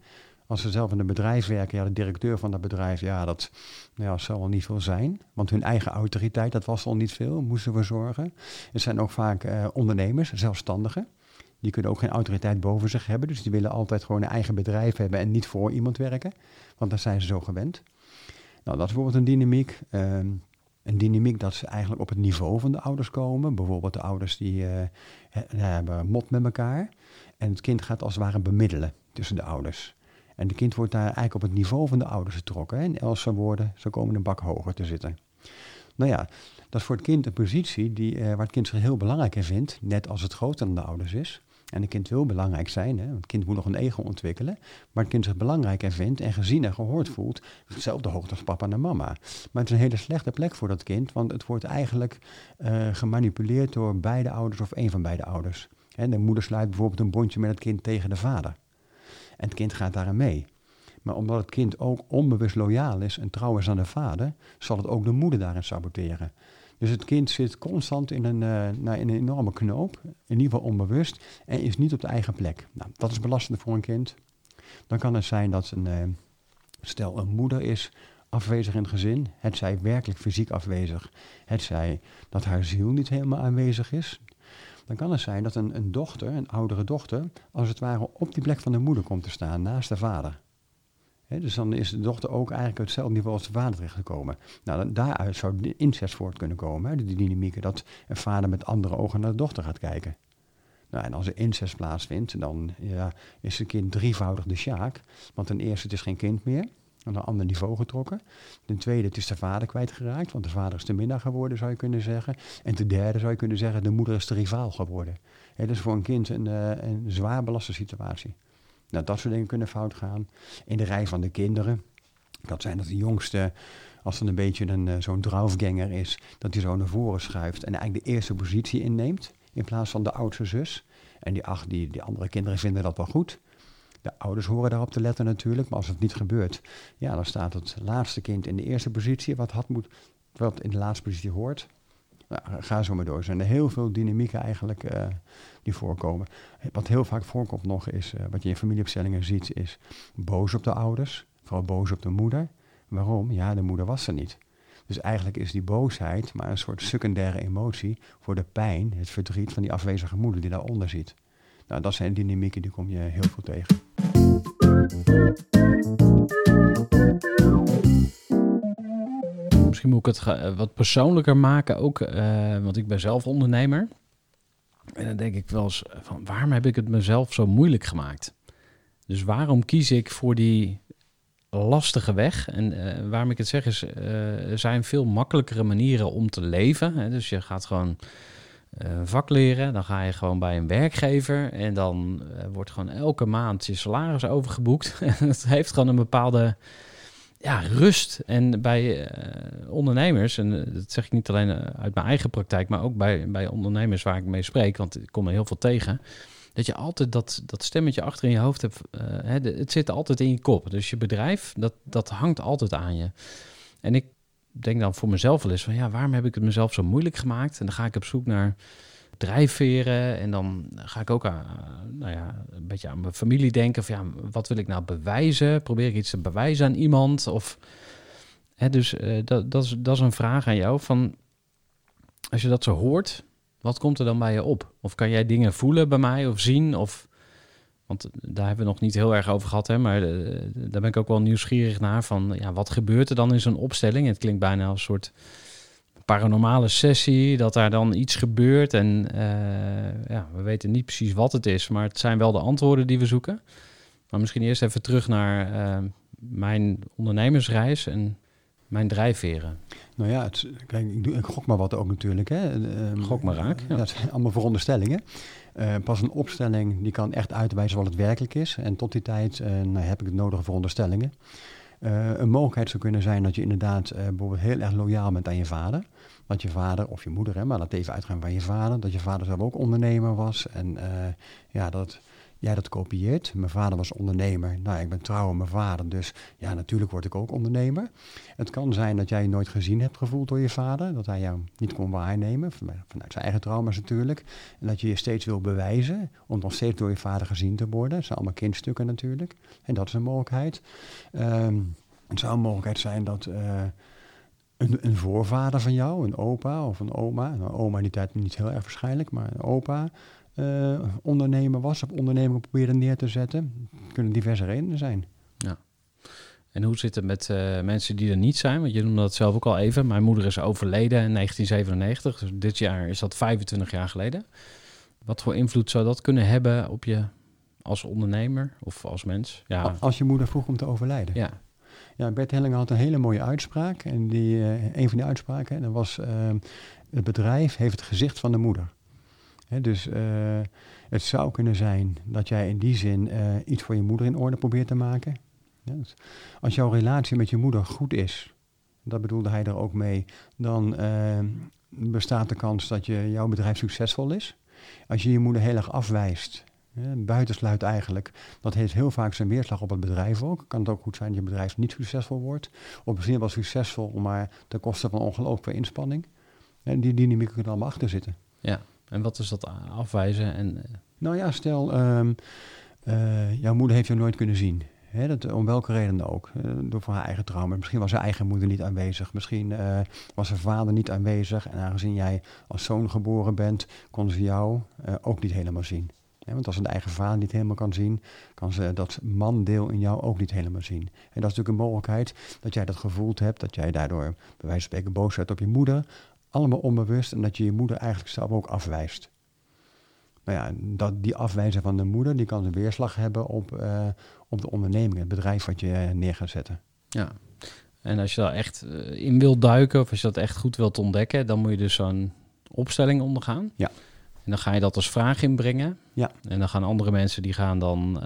Als ze zelf in een bedrijf werken, ja, de directeur van dat bedrijf, ja, dat ja, zal wel niet veel zijn. Want hun eigen autoriteit, dat was al niet veel, moesten we zorgen. Het zijn ook vaak eh, ondernemers, zelfstandigen. Die kunnen ook geen autoriteit boven zich hebben. Dus die willen altijd gewoon een eigen bedrijf hebben en niet voor iemand werken. Want daar zijn ze zo gewend. Nou, dat is bijvoorbeeld een dynamiek. Ehm, een dynamiek dat ze eigenlijk op het niveau van de ouders komen. Bijvoorbeeld de ouders die eh, he- hebben mot met elkaar. En het kind gaat als het ware bemiddelen tussen de ouders. En de kind wordt daar eigenlijk op het niveau van de ouders getrokken. Hè. In Elsa woorden, ze komen een bak hoger te zitten. Nou ja, dat is voor het kind een positie die, eh, waar het kind zich heel belangrijk in vindt, net als het groter dan de ouders is. En het kind wil belangrijk zijn, hè, het kind moet nog een ego ontwikkelen, maar het kind zich belangrijk in vindt en gezien en gehoord voelt, hetzelfde hoogte als papa en mama. Maar het is een hele slechte plek voor dat kind, want het wordt eigenlijk eh, gemanipuleerd door beide ouders of een van beide ouders. En de moeder sluit bijvoorbeeld een bondje met het kind tegen de vader. En het kind gaat daarin mee. Maar omdat het kind ook onbewust loyaal is en trouw is aan de vader, zal het ook de moeder daarin saboteren. Dus het kind zit constant in een, uh, nou, in een enorme knoop, in ieder geval onbewust, en is niet op de eigen plek. Nou, dat is belastend voor een kind. Dan kan het zijn dat een, uh, stel een moeder is afwezig in het gezin, het zij werkelijk fysiek afwezig, het zij dat haar ziel niet helemaal aanwezig is. Dan kan het zijn dat een, een dochter, een oudere dochter, als het ware op die plek van de moeder komt te staan, naast de vader dus dan is de dochter ook eigenlijk hetzelfde niveau als de vader terechtgekomen. Nou, daaruit zou de incest voort kunnen komen, hè, die dynamieken, dat een vader met andere ogen naar de dochter gaat kijken. Nou, en als er incest plaatsvindt, dan ja, is het kind drievoudig de sjaak. Want ten eerste, het is geen kind meer, aan een ander niveau getrokken. Ten tweede, het is de vader kwijtgeraakt, want de vader is de minnaar geworden, zou je kunnen zeggen. En ten derde zou je kunnen zeggen, de moeder is de rivaal geworden. He, dat is voor een kind een, uh, een zwaar belaste situatie. Nou, dat soort dingen kunnen fout gaan. In de rij van de kinderen. Dat zijn dat de jongste, als het een beetje een, uh, zo'n draufganger is, dat hij zo naar voren schuift en eigenlijk de eerste positie inneemt in plaats van de oudste zus. En die, ach, die, die andere kinderen vinden dat wel goed. De ouders horen daarop te letten natuurlijk, maar als het niet gebeurt, ja, dan staat het laatste kind in de eerste positie, wat, had moet, wat in de laatste positie hoort. Nou, ga zo maar door. Er zijn heel veel dynamieken eigenlijk uh, die voorkomen. Wat heel vaak voorkomt nog is, uh, wat je in familieopstellingen ziet, is boos op de ouders. Vooral boos op de moeder. Waarom? Ja, de moeder was er niet. Dus eigenlijk is die boosheid maar een soort secundaire emotie voor de pijn, het verdriet van die afwezige moeder die daaronder zit. Nou, dat zijn dynamieken die kom je heel veel tegen. Misschien moet ik het eh, wat persoonlijker maken ook, uh, want ik ben zelf ondernemer. En dan denk ik wel eens van waarom heb ik het mezelf zo moeilijk gemaakt? Dus waarom kies ik voor die lastige weg? En waarom ik het zeg is, er zijn veel makkelijkere manieren om te leven. Hè? Dus je gaat gewoon vak leren, dan ga je gewoon bij een werkgever en dan wordt gewoon elke maand je salaris overgeboekt. En het heeft gewoon een bepaalde ja, rust. En bij uh, ondernemers, en uh, dat zeg ik niet alleen eh, uit mijn eigen praktijk, maar ook bij, bij ondernemers waar ik mee spreek, want ik kom er heel veel tegen, dat je altijd dat, dat stemmetje achter in je hoofd hebt. Het zit altijd in je kop. Dus je bedrijf, dat, dat hangt altijd aan je. En ik denk dan voor mezelf wel eens van, ja, waarom heb ik het mezelf zo moeilijk gemaakt? En dan ga ik op zoek naar drijfveren. En dan ga ik ook aan, nou ja, een beetje aan mijn familie denken. Van ja, wat wil ik nou bewijzen? Probeer ik iets te bewijzen aan iemand? Of, hè, dus uh, dat, dat, is, dat is een vraag aan jou. Van, als je dat zo hoort, wat komt er dan bij je op? Of kan jij dingen voelen bij mij of zien? Of, want daar hebben we nog niet heel erg over gehad, hè, maar uh, daar ben ik ook wel nieuwsgierig naar. Van ja, wat gebeurt er dan in zo'n opstelling? Het klinkt bijna als een soort paranormale sessie, dat daar dan iets gebeurt. En uh, ja, we weten niet precies wat het is, maar het zijn wel de antwoorden die we zoeken. Maar misschien eerst even terug naar uh, mijn ondernemersreis en mijn drijfveren. Nou ja, het, kijk, ik, doe, ik gok maar wat ook natuurlijk. Hè. Uh, gok maar raak. Ja. Dat zijn allemaal veronderstellingen. Uh, pas een opstelling die kan echt uitwijzen wat het werkelijk is. En tot die tijd nou, heb ik het nodige veronderstellingen. Uh, een mogelijkheid zou kunnen zijn dat je inderdaad uh, bijvoorbeeld heel erg loyaal bent aan je vader. Dat je vader, of je moeder, hè, maar laat even uitgaan van je vader, dat je vader zelf ook ondernemer was. En uh, ja, dat jij dat kopieert. Mijn vader was ondernemer. Nou, ik ben trouw aan mijn vader, dus ja, natuurlijk word ik ook ondernemer. Het kan zijn dat jij je nooit gezien hebt gevoeld door je vader, dat hij jou niet kon waarnemen, vanuit zijn eigen trauma's natuurlijk. En dat je je steeds wil bewijzen om nog steeds door je vader gezien te worden. Dat zijn allemaal kindstukken natuurlijk. En dat is een mogelijkheid. Um, het zou een mogelijkheid zijn dat uh, een, een, voorvader van jou, een opa of een oma, een oma in die tijd niet heel erg waarschijnlijk, maar een opa, uh, ondernemer was, op onderneming probeerde neer te zetten. Er kunnen diverse redenen zijn. Ja. En hoe zit het met uh, mensen die er niet zijn? Want je noemde dat zelf ook al even. Mijn moeder is overleden in 1997, dus dit jaar is dat 25 jaar geleden. Wat voor invloed zou dat kunnen hebben op je als ondernemer of als mens? Ja, Als je moeder vroeg om te overlijden. ja. Ja, Bert Hellinger had een hele mooie uitspraak. En die, eh, een van die uitspraken, dat was... eh, het bedrijf heeft het gezicht van de moeder. Dus eh, het zou kunnen zijn dat jij in die zin eh, iets voor je moeder in orde probeert te maken. Dus als jouw relatie met je moeder goed is, dat bedoelde hij er ook mee, dan eh, bestaat de kans dat je, jouw bedrijf succesvol is. Als je je moeder heel erg afwijst, buitensluit eigenlijk, dat heeft heel vaak zijn weerslag op het bedrijf ook. Kan het ook goed zijn dat je bedrijf niet succesvol wordt, of misschien wel succesvol, maar ten koste van ongelooflijke inspanning. En die dynamiek kan er allemaal achter zitten. ja. En wat is dat afwijzen? En, eh, Nou ja, stel, ehm, eh, jouw moeder heeft je nooit kunnen zien. Dat, om welke reden ook. Eh, door voor haar eigen trauma. Misschien was haar eigen moeder niet aanwezig. Misschien was haar vader niet aanwezig. En aangezien jij als zoon geboren bent, kon ze jou ook niet helemaal zien. Want als ze de eigen vader niet helemaal kan zien, kan ze dat mandeel in jou ook niet helemaal zien. En dat is natuurlijk een mogelijkheid dat jij dat gevoeld hebt. Dat jij daardoor bij wijze van spreken boos werd op je moeder. Allemaal onbewust. En dat je je moeder eigenlijk zelf ook afwijst. Nou ja, dat, die afwijzen van de moeder, die kan een weerslag hebben op, eh, op de onderneming, het bedrijf wat je eh, neer gaat zetten. ja. En als je daar echt eh, in wilt duiken, of als je dat echt goed wilt ontdekken, dan moet je dus zo'n opstelling ondergaan. Ja. En dan ga je dat als vraag inbrengen. Ja. En dan gaan andere mensen die gaan dan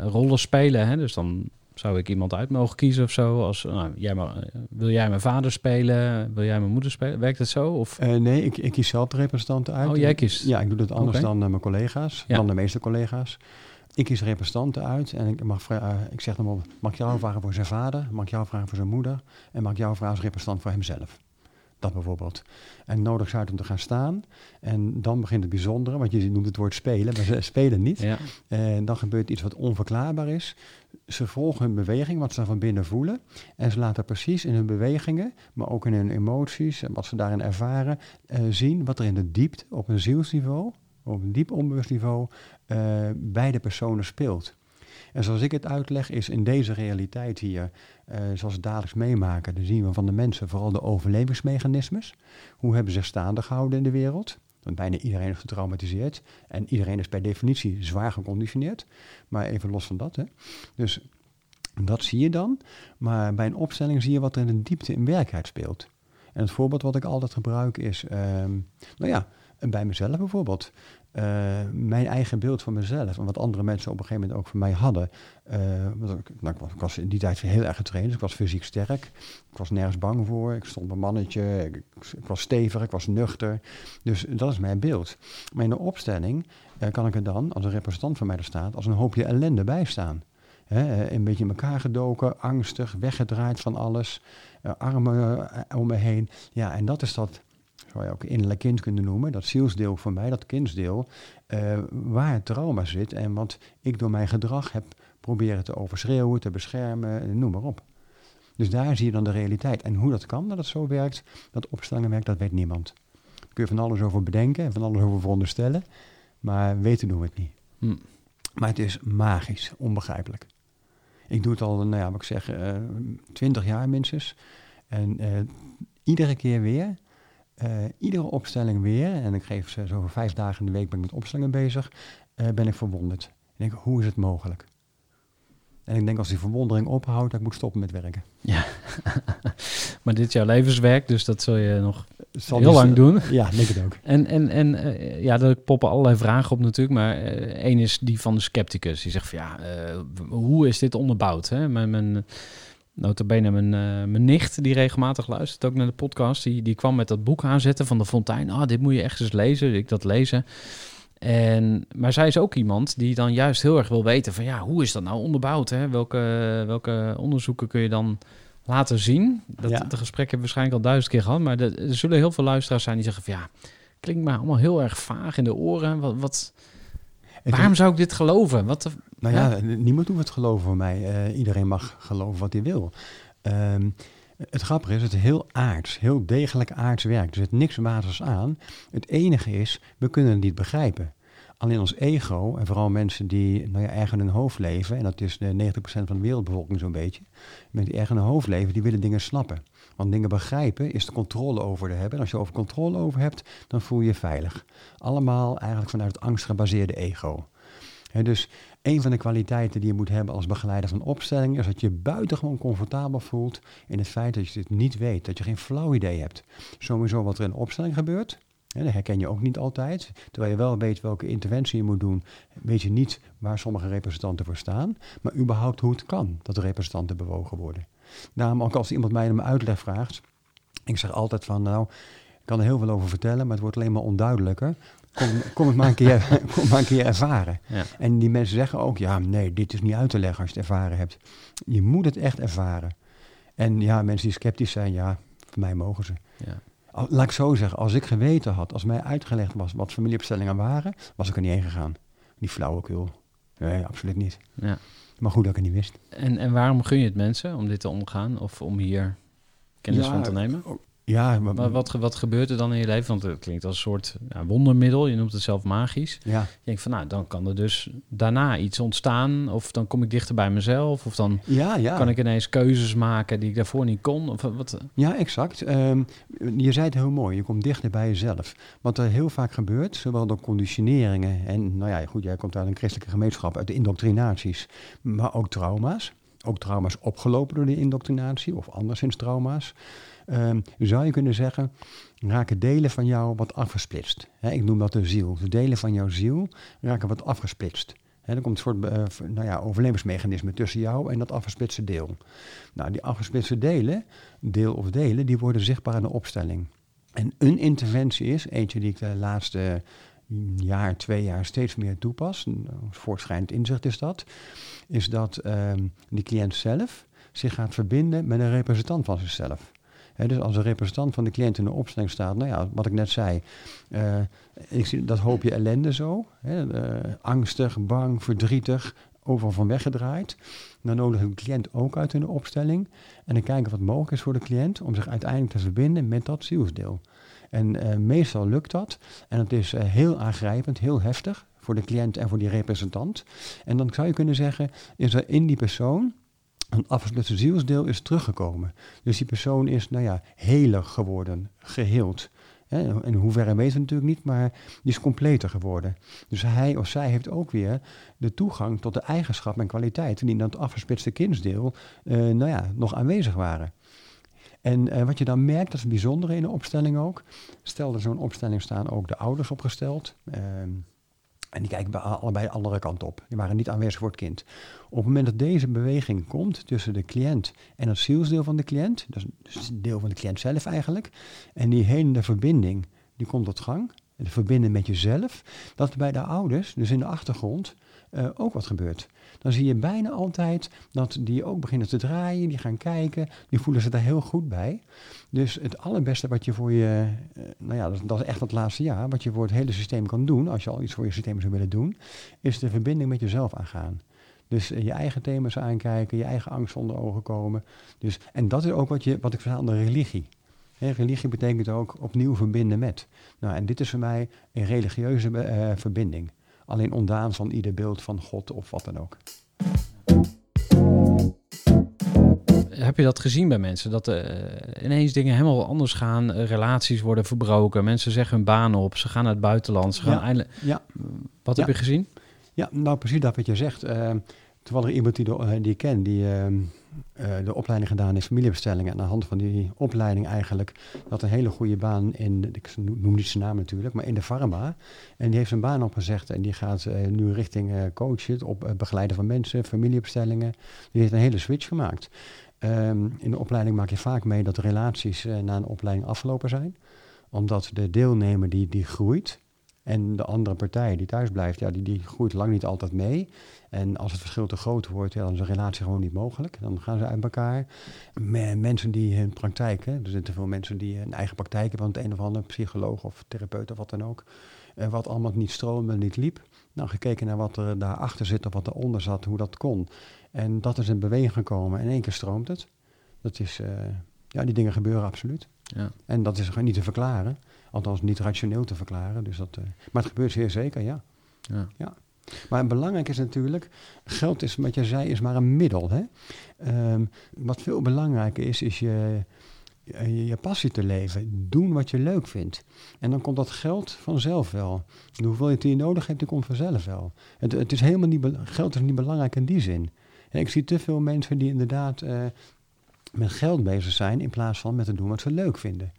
rollen spelen. Hè? Dus dan zou ik iemand uit mogen kiezen of zo. Als, nou, jij eh, wil jij mijn vader spelen? Wil jij mijn moeder spelen? Werkt het zo? Of, Eh, nee, ik, ik kies zelf de representanten uit. oh, jij kiest. Ja, ik doe dat anders dan eh, mijn collega's, Ja. dan de meeste collega's. Ik kies representanten uit en ik, mag, eh, ik zeg dan mag ik jou vragen voor zijn vader, mag ik jou vragen voor zijn moeder en mag ik jou vragen als representant voor hemzelf. Dat bijvoorbeeld. En nodig ze uit om te gaan staan. En dan begint het bijzondere, want je noemt het woord spelen, maar ze spelen niet. Ja. En dan gebeurt iets wat onverklaarbaar is. Ze volgen hun beweging, wat ze van binnen voelen. En ze laten precies in hun bewegingen, maar ook in hun emoties en wat ze daarin ervaren, eh, zien wat er in de diepte, op een zielsniveau, op een diep onbewust niveau, eh, bij de personen speelt. En zoals ik het uitleg, is in deze realiteit hier, eh, zoals we dagelijks meemaken, dan zien we van de mensen vooral de overlevingsmechanismes. Hoe hebben ze zich staande gehouden in de wereld? Want bijna iedereen is getraumatiseerd. En iedereen is per definitie zwaar geconditioneerd. Maar even los van dat. Hè. Dus dat zie je dan. Maar bij een opstelling zie je wat er in de diepte in werkelijkheid speelt. En het voorbeeld wat ik altijd gebruik is, ehm, nou ja, bij mezelf bijvoorbeeld. Eh, mijn eigen beeld van mezelf en wat andere mensen op een gegeven moment ook van mij hadden. Eh, want ik, nou, ik, was, in die tijd heel erg getraind, dus ik was fysiek sterk. Ik was nergens bang voor, ik stond een mannetje, ik, was stevig, ik was nuchter. Dus dat is mijn beeld. Maar in de opstelling eh, kan ik er dan, als een representant van mij er staat, als een hoopje ellende bij staan. Een beetje in elkaar gedoken, angstig, weggedraaid van alles, armen om me heen. Ja, en dat is dat, zou je ook innerlijk kind kunnen noemen, dat zielsdeel van mij, dat kindsdeel, eh, waar het trauma zit en wat ik door mijn gedrag heb proberen te overschreeuwen, te beschermen, noem maar op. Dus daar zie je dan de realiteit. En hoe dat kan, dat het zo werkt, dat opstellingen werkt, dat weet niemand. Daar kun je van alles over bedenken en van alles over veronderstellen, maar weten doen we het niet. Hm. Maar het is magisch, onbegrijpelijk. Ik doe het al, nou ja, wat ik zeg, eh, twintig jaar minstens. En eh, iedere keer weer, eh, iedere opstelling weer, en ik geef ze zo vijf dagen in de week ben ik met opstellingen bezig, eh, ben ik verwonderd. Ik denk, hoe is het mogelijk? En ik denk als die verwondering ophoudt, dat ik moet stoppen met werken. Ja. maar dit is jouw levenswerk, dus dat zul je nog zal heel dus, lang doen. Ja, denk het ook. En, en, en eh, ja, er poppen allerlei vragen op natuurlijk, maar één is die van de scepticus. Die zegt van ja, hoe is dit onderbouwd? Hè? Mijn, mijn, notabene mijn, eh, mijn nicht, die regelmatig luistert ook naar de podcast, die, die kwam met dat boek aanzetten van de Fontein. Ah, dit moet je echt eens lezen. Ik dat lezen. En, maar zij is ook iemand die dan juist heel erg wil weten van ja, hoe is dat nou onderbouwd? Hè? Welke, welke onderzoeken kun je dan laten zien? Dat, Ja. De gesprekken waarschijnlijk al duizend keer gehad, maar er er zullen heel veel luisteraars zijn die zeggen van ja, klinkt me allemaal heel erg vaag in de oren. Wat, wat, waarom zou ik dit geloven? Wat Nou ja, niemand hoeft het geloven voor mij. Eh, iedereen mag geloven wat hij wil. Ehm, het grappige is, het is heel aards, heel degelijk aards werk. Er zit niks wazers aan. Het enige is, we kunnen het niet begrijpen. Alleen ons ego, en vooral mensen die nou ja, erg in hun hoofd leven, en dat is de 90% van de wereldbevolking zo'n beetje, mensen die erg in hun hoofd leven, die willen dingen snappen. Want dingen begrijpen is de controle over te hebben. En als je over controle over hebt, dan voel je je veilig. Allemaal eigenlijk vanuit het angstgebaseerde ego. Dus een van de kwaliteiten die je moet hebben als begeleider van opstelling is dat je buitengewoon comfortabel voelt in het feit dat je dit niet weet, dat je geen flauw idee hebt. Sowieso wat er in de opstelling gebeurt. Dat herken je ook niet altijd. Terwijl je wel weet welke interventie je moet doen, weet je niet waar sommige representanten voor staan. Maar überhaupt hoe het kan dat representanten bewogen worden. Daarom ook als iemand mij om uitleg vraagt, ik zeg altijd van nou, ik kan er heel veel over vertellen, maar het wordt alleen maar onduidelijker. Kom, kom het maar een keer, kom maar een keer ervaren. Ja. En die mensen zeggen ook, ja, nee, dit is niet uit te leggen als je het ervaren hebt. Je moet het echt ervaren. En ja, mensen die sceptisch zijn, ja, voor mij mogen ze. Ja. Al- Laat ik zo zeggen, als ik geweten had, als mij uitgelegd was wat familieopstellingen waren, was ik er niet heen gegaan. Die flauwekul. Nee, absoluut niet. Ja. Maar goed dat ik het niet wist. En, en waarom gun je het mensen om dit te ondergaan of om hier kennis Ja, van te nemen? Ja, maar, Maar wat, wat gebeurt er dan in je leven? Want het klinkt als een soort ja, wondermiddel. Je noemt het zelf magisch. ja, Je denkt van, nou, dan kan er dus daarna iets ontstaan. Of dan kom ik dichter bij mezelf. Of dan ja, ja. kan ik ineens keuzes maken die ik daarvoor niet kon. Of wat? Ja, exact. Ehm, je zei het heel mooi, je komt dichter bij jezelf. Wat er heel vaak gebeurt, zowel door conditioneringen en, nou ja, goed, jij komt uit een christelijke gemeenschap, uit de indoctrinaties, maar ook trauma's. Ook trauma's opgelopen door de indoctrinatie of anderszins trauma's. Ehm, zou je kunnen zeggen, raken delen van jou wat afgesplitst. Ik noem dat de ziel. De delen van jouw ziel raken wat afgesplitst. Hè, er komt een soort eh, nou ja, overlevingsmechanisme tussen jou en dat afgesplitste deel. Nou, die afgesplitste delen, deel of delen, die worden zichtbaar in de opstelling. En een interventie is, eentje die ik de laatste jaar, twee jaar steeds meer toepas, voortschrijdend inzicht is dat, is dat ehm die cliënt zelf zich gaat verbinden met een representant van zichzelf. Dus als een representant van de cliënt in de opstelling staat, nou ja, wat ik net zei, eh, ik zie dat hoopje ellende zo, eh, angstig, bang, verdrietig, overal van weggedraaid. Dan nodig ik de cliënt ook uit in de opstelling en dan kijken wat mogelijk is voor de cliënt om zich uiteindelijk te verbinden met dat zielsdeel. En eh, meestal lukt dat en het is heel aangrijpend, heel heftig voor de cliënt en voor die representant. En dan zou je kunnen zeggen, is er in die persoon een afgesloten zielsdeel is teruggekomen. Dus die persoon is, nou ja, heler geworden, geheeld. In hoeverre weten we natuurlijk niet, maar die is completer geworden. Dus hij of zij heeft ook weer de toegang tot de eigenschappen en kwaliteiten die in dat afgespitste kindsdeel eh, nou ja, nog aanwezig waren. En eh, wat je dan merkt, dat is het bijzondere in de opstelling ook. Stel er zo'n opstelling staan ook de ouders opgesteld. ehm, en die kijken allebei de andere kant op. Die waren niet aanwezig voor het kind. Op het moment dat deze beweging komt tussen de cliënt en het zielsdeel van de cliënt, dus dus het deel van de cliënt zelf eigenlijk, en die helende verbinding, die komt tot gang, de verbinding met jezelf, dat bij de ouders, dus in de achtergrond, eh, ook wat gebeurt. Dan zie je bijna altijd dat die ook beginnen te draaien, die gaan kijken, die voelen zich daar heel goed bij. Dus het allerbeste wat je voor je, eh, nou ja, dat, is echt het laatste jaar, wat je voor het hele systeem kan doen, als je al iets voor je systeem zou willen doen, is de verbinding met jezelf aangaan. Dus eh, je eigen thema's aankijken, je eigen angst onder ogen komen. Dus, en dat is ook wat, je, wat ik verhaal aan de religie. Hè, religie betekent ook opnieuw verbinden met. Nou, en dit is voor mij een religieuze verbinding. Alleen ondaan van ieder beeld van God of wat dan ook. Heb je dat gezien bij mensen? Dat eh, ineens dingen helemaal anders gaan. eh, relaties worden verbroken. Mensen zeggen hun baan op. Ze gaan naar het buitenland. Ze gaan Ja. eindelijk... Ja. Wat Ja. heb je gezien? Ja, nou precies dat wat je zegt. Uh, terwijl er iemand die, eh, die ik ken, die eh, eh, de opleiding gedaan heeft familiebestellingen. En aan de hand van die opleiding eigenlijk, dat een hele goede baan in, ik noem niet zijn naam natuurlijk, maar in de pharma. En die heeft zijn baan opgezegd en die gaat eh, nu richting eh, coachen, op begeleiden van mensen, familiebestellingen. Die heeft een hele switch gemaakt. Ehm, in de opleiding maak je vaak mee dat relaties na een opleiding afgelopen zijn. Omdat de deelnemer die, die groeit, en de andere partij die thuis blijft, ja, die, die groeit lang niet altijd mee. En als het verschil te groot wordt, ja, dan is een relatie gewoon niet mogelijk. Dan gaan ze uit elkaar. Me- mensen die hun praktijk, hè, er zijn te veel mensen die een eigen praktijk hebben, van het een of ander psycholoog of therapeut of wat dan ook. En wat allemaal niet stroomde, niet liep. Nou, gekeken naar wat er daarachter zit of wat eronder zat, hoe dat kon. En dat is in beweging gekomen. In één keer stroomt het. Dat is, eh, ja, die dingen gebeuren absoluut. Ja. En dat is gewoon niet te verklaren. Althans, niet rationeel te verklaren. Dus dat, eh, maar het gebeurt zeer zeker, ja. Ja. Maar belangrijk is natuurlijk, geld is, wat jij zei, is maar een middel. Hè? Ehm, wat veel belangrijker is, is je, je, je passie te leven. Doen wat je leuk vindt. En dan komt dat geld vanzelf wel. De hoeveelheid die je nodig hebt, die komt vanzelf wel. Het, het is helemaal niet, geld is niet belangrijk in die zin. Ik zie te veel mensen die inderdaad eh, met geld bezig zijn in plaats van met te doen wat ze leuk vinden.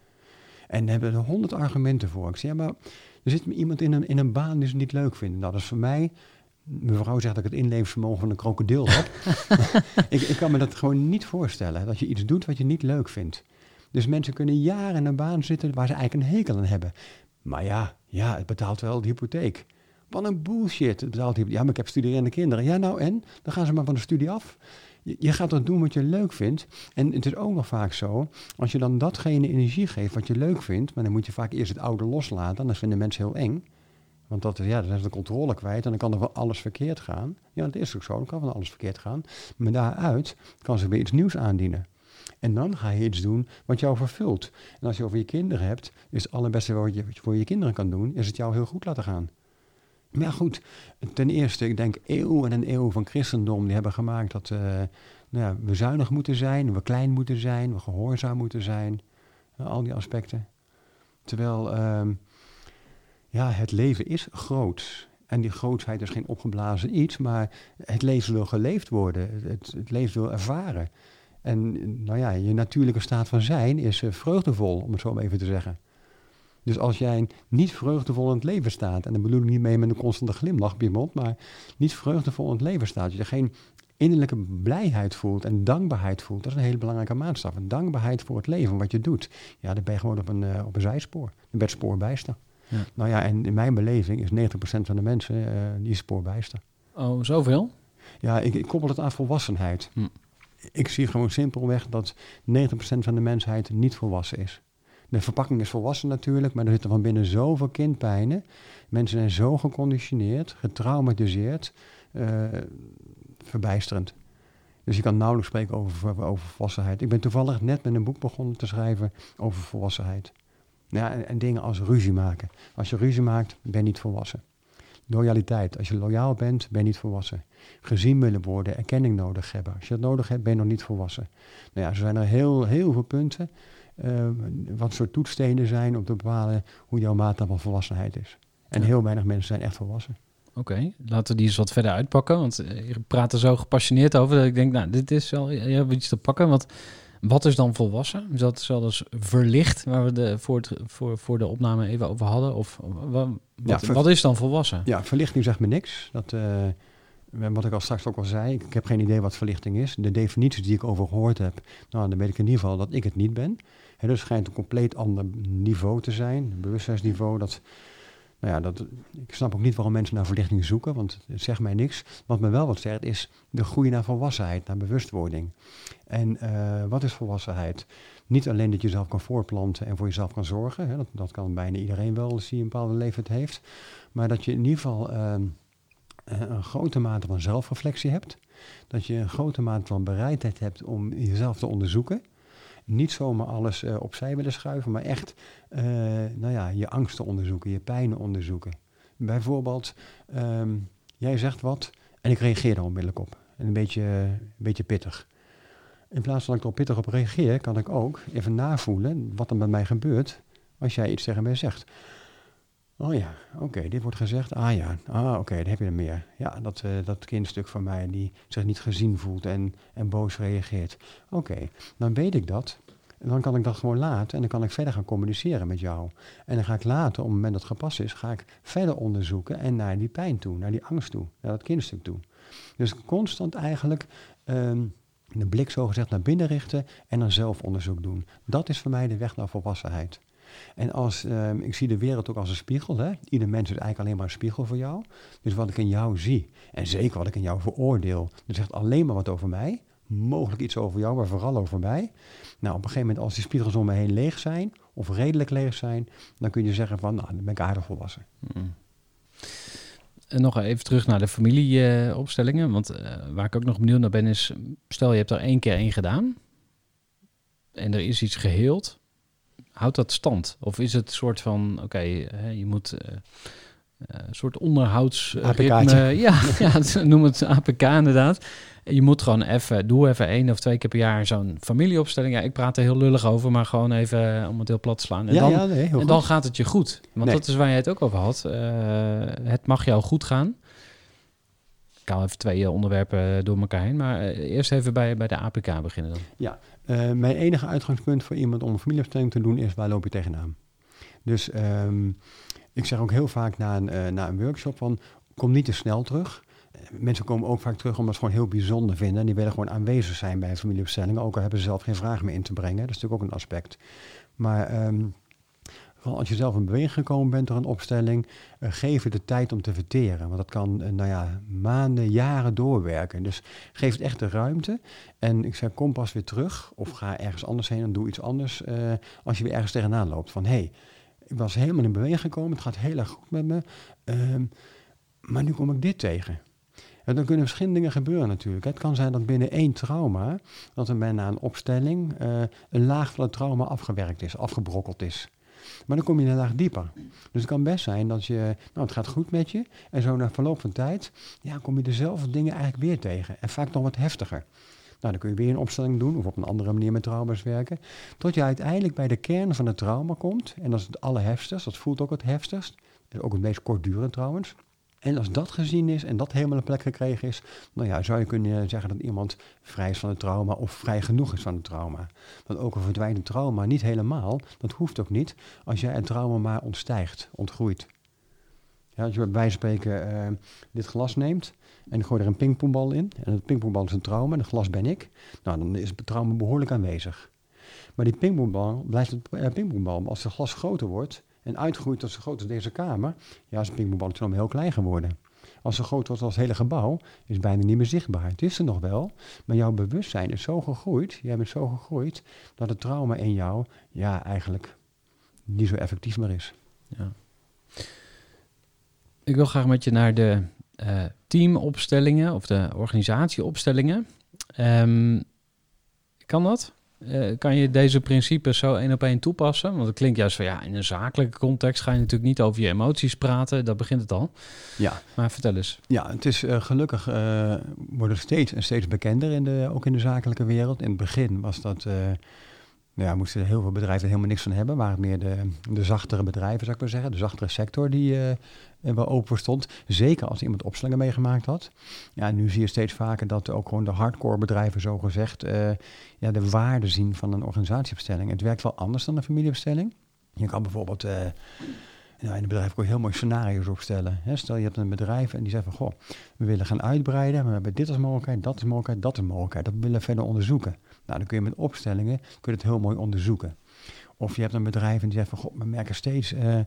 En hebben er honderd argumenten voor. Ik zeg, ja, maar er zit iemand in een, in een baan die ze niet leuk vinden. Nou, dat is voor mij... Mevrouw zegt dat ik het inlevensvermogen van een krokodil heb. ik, ik kan me dat gewoon niet voorstellen. Dat je iets doet wat je niet leuk vindt. Dus mensen kunnen jaren in een baan zitten waar ze eigenlijk een hekel aan hebben. Maar ja, ja het betaalt wel de hypotheek. Wat een bullshit. Het betaalt. Ja, maar ik heb studerende kinderen. Ja, nou en? Dan gaan ze maar van de studie af. Je, gaat dan doen wat je leuk vindt. En het is ook nog vaak zo, als je dan datgene energie geeft wat je leuk vindt, maar dan moet je vaak eerst het oude loslaten, anders vinden mensen heel eng. Want dat, ja, dan ze de controle kwijt en dan kan er van alles verkeerd gaan. Ja, dat is ook zo, dan kan van alles verkeerd gaan. Maar daaruit kan ze weer iets nieuws aandienen. En dan ga je iets doen wat jou vervult. En als je over je kinderen hebt, is het allerbeste wat je voor je kinderen kan doen, is het jou heel goed laten gaan. Maar ja, goed, ten eerste, ik denk eeuwen en een eeuw van christendom, die hebben gemaakt dat uh, nou ja, we zuinig moeten zijn, we klein moeten zijn, we gehoorzaam moeten zijn. Uh, al die aspecten. Terwijl, uh, ja, het leven is groot. En die grootheid is geen opgeblazen iets, maar het leven wil geleefd worden. Het, het leven wil ervaren. En nou ja, je natuurlijke staat van zijn is uh, vreugdevol, om het zo maar even te zeggen. Dus als jij niet vreugdevol in het leven staat, en dan bedoel ik niet mee met een constante glimlach op je mond, maar niet vreugdevol in het leven staat, je geen innerlijke blijheid voelt en dankbaarheid voelt, dat is een hele belangrijke maatstaf. Een dankbaarheid voor het leven, wat je doet. Ja, dan ben je gewoon op een, uh, op een zijspoor. Dan ben je spoorbijster. Ja. Nou ja, en in mijn beleving is 90% van de mensen uh, die is spoorbijster. Oh, zoveel? Ja, ik, ik koppel het aan volwassenheid. Hm. Ik zie gewoon simpelweg dat 90% van de mensheid niet volwassen is. De verpakking is volwassen natuurlijk, maar er zitten van binnen zoveel kindpijnen. Mensen zijn zo geconditioneerd, getraumatiseerd, uh, verbijsterend. Dus je kan nauwelijks spreken over, over volwassenheid. Ik ben toevallig net met een boek begonnen te schrijven over volwassenheid. Ja, en, en dingen als ruzie maken. Als je ruzie maakt, ben je niet volwassen. Loyaliteit. Als je loyaal bent, ben je niet volwassen. Gezien willen worden, erkenning nodig hebben. Als je dat nodig hebt, ben je nog niet volwassen. Nou ja, zo zijn er heel, heel veel punten. Uh, wat soort toetsstenen zijn om te bepalen hoe jouw mate van volwassenheid is. En heel weinig mensen zijn echt volwassen. Oké, okay, laten we die eens wat verder uitpakken. Want je praat er zo gepassioneerd over dat ik denk, nou, dit is wel je hebt iets te pakken. Want wat is dan volwassen? Is dat zelfs verlicht, waar we de, voor, het, voor, voor de opname even over hadden? Of wat, Ja, ver- wat is dan volwassen? Ja, verlichting zegt me niks. Dat, uh, wat ik al straks ook al zei, ik heb geen idee wat verlichting is. De definities die ik over gehoord heb, nou, dan weet ik in ieder geval dat ik het niet ben. En dus schijnt een compleet ander niveau te zijn, een bewustzijnsniveau. Dat, nou ja, dat, ik snap ook niet waarom mensen naar verlichting zoeken, want het zegt mij niks. Wat me wel wat zegt, is de groei naar volwassenheid, naar bewustwording. En uh, wat is volwassenheid? Niet alleen dat je jezelf kan voorplanten en voor jezelf kan zorgen. Dat, dat kan bijna iedereen wel als hij een bepaalde leeftijd heeft. Maar dat je in ieder geval uh, een grote mate van zelfreflectie hebt. Dat je een grote mate van bereidheid hebt om jezelf te onderzoeken. Niet zomaar alles uh, opzij willen schuiven, maar echt uh, nou ja, je angsten onderzoeken, je pijnen onderzoeken. Bijvoorbeeld, um, jij zegt wat en ik reageer er onmiddellijk op. En een beetje, een beetje pittig. In plaats van ik er pittig op reageer, kan ik ook even navoelen wat er met mij gebeurt als jij iets tegen mij zegt. Oh ja, oké, dit wordt gezegd. Ah ja, ah, oké, dan heb je er meer. Ja, dat, uh, dat kindstuk van mij die zich niet gezien voelt en, en boos reageert. Oké, dan weet ik dat. En dan kan ik dat gewoon laten en dan kan ik verder gaan communiceren met jou. En dan ga ik later, op het moment dat gepast is, ga ik verder onderzoeken en naar die pijn toe, naar die angst toe, naar dat kindstuk toe. Dus constant eigenlijk um, de blik zogezegd naar binnen richten en dan zelfonderzoek doen. Dat is voor mij de weg naar volwassenheid. En als, um, ik zie de wereld ook als een spiegel. Hè? Ieder mens is eigenlijk alleen maar een spiegel voor jou. Dus wat ik in jou zie, en zeker wat ik in jou veroordeel, dat zegt alleen maar wat over mij. Mogelijk iets over jou, maar vooral over mij. Nou, op een gegeven moment als die spiegels om me heen leeg zijn, of redelijk leeg zijn, dan kun je zeggen van, nou, dan ben ik aardig volwassen. Mm. En nog even terug naar de familieopstellingen. Want uh, waar ik ook nog benieuwd naar ben is... stel je hebt er één keer één gedaan... en er is iets geheeld... houdt dat stand? Of is het een soort van... oké, okay, je moet uh, eh, soort onderhoudsritme. APK'tje. Ja, ja, noem het APK inderdaad. Je moet gewoon even, doe even één of twee keer per jaar zo'n familieopstelling. Ja, ik praat er heel lullig over, maar gewoon even eh, om het heel plat te slaan. En, ja, dan, ja, nee, en dan gaat het je goed. Want Nee. dat is waar je het ook over had. Eh, het mag jou goed gaan. Ik haal even twee eh, onderwerpen door elkaar heen. Maar eh, eerst even bij, bij de APK beginnen dan. Eh, mijn enige uitgangspunt voor iemand om een familieopstelling te doen is waar loop je tegenaan. Dus ehm, ik zeg ook heel vaak na een, eh, na een workshop van kom niet te snel terug. Eh, Mensen komen ook vaak terug omdat ze gewoon heel bijzonder vinden. En die willen gewoon aanwezig zijn bij een familieopstelling. Ook al hebben ze zelf geen vraag meer in te brengen. Dat is natuurlijk ook een aspect. Maar ehm, als je zelf in beweging gekomen bent door een opstelling, eh, geef het de tijd om te verteren. Want dat kan eh, nou ja, maanden, jaren doorwerken. Dus geef het echt de ruimte. En ik zeg, kom pas weer terug of ga ergens anders heen en doe iets anders eh, als je weer ergens tegenaan loopt. Van hé, hey, ik was helemaal in beweging gekomen, het gaat heel erg goed met me, ehm, maar nu kom ik dit tegen. En dan kunnen verschillende dingen gebeuren natuurlijk. Het kan zijn dat binnen één trauma, dat er bijna een opstelling, een laag van het trauma afgewerkt is, afgebrokkeld is. Maar dan kom je een dieper. Dus het kan best zijn dat je, nou het gaat goed met je, en zo na verloop van tijd, ja, kom je dezelfde dingen eigenlijk weer tegen. En vaak nog wat heftiger. Nou, dan kun je weer een opstelling doen of op een andere manier met trauma's werken. Tot je uiteindelijk bij de kern van het trauma komt. En dat is het allerheftigst, dat voelt ook het heftigst. Ook het meest kortdurend trouwens. En als dat gezien is en dat helemaal een plek gekregen is, nou ja, zou je kunnen zeggen dat iemand vrij is van het trauma of vrij genoeg is van het trauma. Want ook al verdwijnt een trauma niet helemaal, dat hoeft ook niet, als jij een trauma maar ontstijgt, ontgroeit. Ja, als je bij wijze van spreken eh, dit glas neemt en gooi er een pingpongbal in, en het pingpongbal is een trauma en het glas ben ik, nou dan is het trauma behoorlijk aanwezig. Maar die pingpongbal blijft een eh, pingpongbal. Als het glas groter wordt en uitgroeit tot zo groot als deze kamer, ja, is een pingpongbal natuurlijk heel klein geworden. Als zo groot wordt als het hele gebouw, is bijna niet meer zichtbaar. Het is er nog wel, maar jouw bewustzijn is zo gegroeid, jij bent zo gegroeid, dat het trauma in jou, ja, eigenlijk niet zo effectief meer is. Ja. Ik wil graag met je naar de eh, teamopstellingen of de organisatieopstellingen. Ehm, kan dat? Eh, kan je deze principes zo één op één toepassen? Want het klinkt juist van ja, in een zakelijke context ga je natuurlijk niet over je emoties praten. Dat begint het al. Ja, Maar vertel eens. Ja, het is eh, gelukkig eh wordt het steeds en steeds bekender, in de, ook in de zakelijke wereld. In het begin was dat, nou ja, moesten heel veel bedrijven helemaal niks van hebben. Waren meer de, de zachtere bedrijven, zou ik maar zeggen. De zachtere sector die er wel open stond. Zeker als iemand opstellingen meegemaakt had. Ja, nu zie je steeds vaker dat ook gewoon de hardcore bedrijven, zo gezegd, eh, ja, de waarde zien van een organisatieopstelling. Het werkt wel anders dan een familieopstelling. Je kan bijvoorbeeld... eh, nou, in een bedrijf kun je heel mooi scenario's opstellen. Stel je hebt een bedrijf en die zegt van goh, we willen gaan uitbreiden, maar we hebben dit als mogelijkheid, dat is mogelijkheid, dat is mogelijkheid. Dat willen we verder onderzoeken. Nou, dan kun je met opstellingen kun het heel mooi onderzoeken. Of je hebt een bedrijf en die zegt van goh, we merken steeds, eh, eh,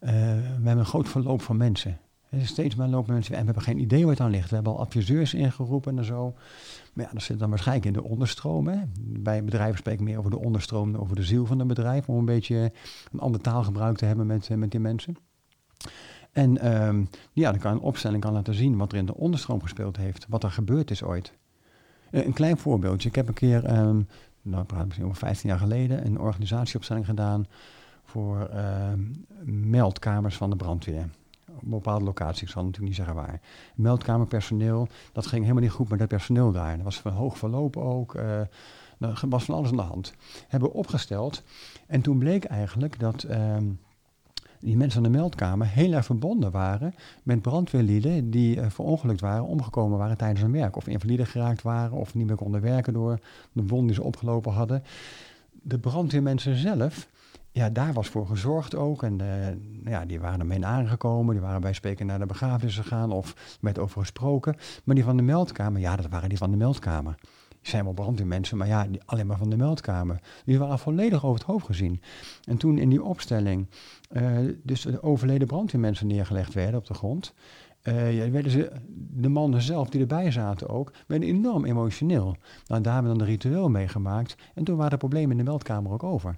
we hebben een groot verloop van mensen. Er is steeds meer lopen mensen en we hebben geen idee het aan ligt. We hebben al adviseurs ingeroepen en zo. Maar ja, dat zit dan waarschijnlijk in de onderstroom. Hè. Bij bedrijven spreek ik meer over de onderstroom dan over de ziel van een bedrijf. Om een beetje een ander taalgebruik te hebben met, eh, met die mensen. En ehm, ja, dan kan een opstelling kan laten zien wat er in de onderstroom gespeeld heeft. Wat er gebeurd is ooit. Eh, een klein voorbeeldje. Ik heb een keer, ehm, nou ik praat misschien over 15 jaar geleden, een organisatieopstelling gedaan voor ehm, meldkamers van de brandweer. Op bepaalde locatie, ik zal natuurlijk niet zeggen waar. Meldkamerpersoneel, dat ging helemaal niet goed met dat personeel daar. Dat was van hoog verloop ook. eh er was van alles aan de hand. Hebben we opgesteld. En toen bleek eigenlijk dat ehm, die mensen aan de meldkamer heel erg verbonden waren met brandweerlieden die eh, verongelukt waren, omgekomen waren tijdens hun werk. Of invalide geraakt waren of niet meer konden werken door de wond die ze opgelopen hadden. De brandweermensen zelf, ja, daar was voor gezorgd ook. En eh, nou ja, die waren ermee aangekomen, die waren bij spreken naar de begrafenis gegaan of met over gesproken. Maar die van de meldkamer, ja, dat waren die van de meldkamer. Zijn wel brandweermensen, maar ja, alleen maar van de meldkamer. Die waren volledig over het hoofd gezien. En toen in die opstelling eh, dus de overleden brandweermensen neergelegd werden op de grond. eh, werden ze, de mannen zelf die erbij zaten ook, werden enorm emotioneel. Nou, daar hebben we dan een ritueel meegemaakt. En toen waren de problemen in de meldkamer ook over.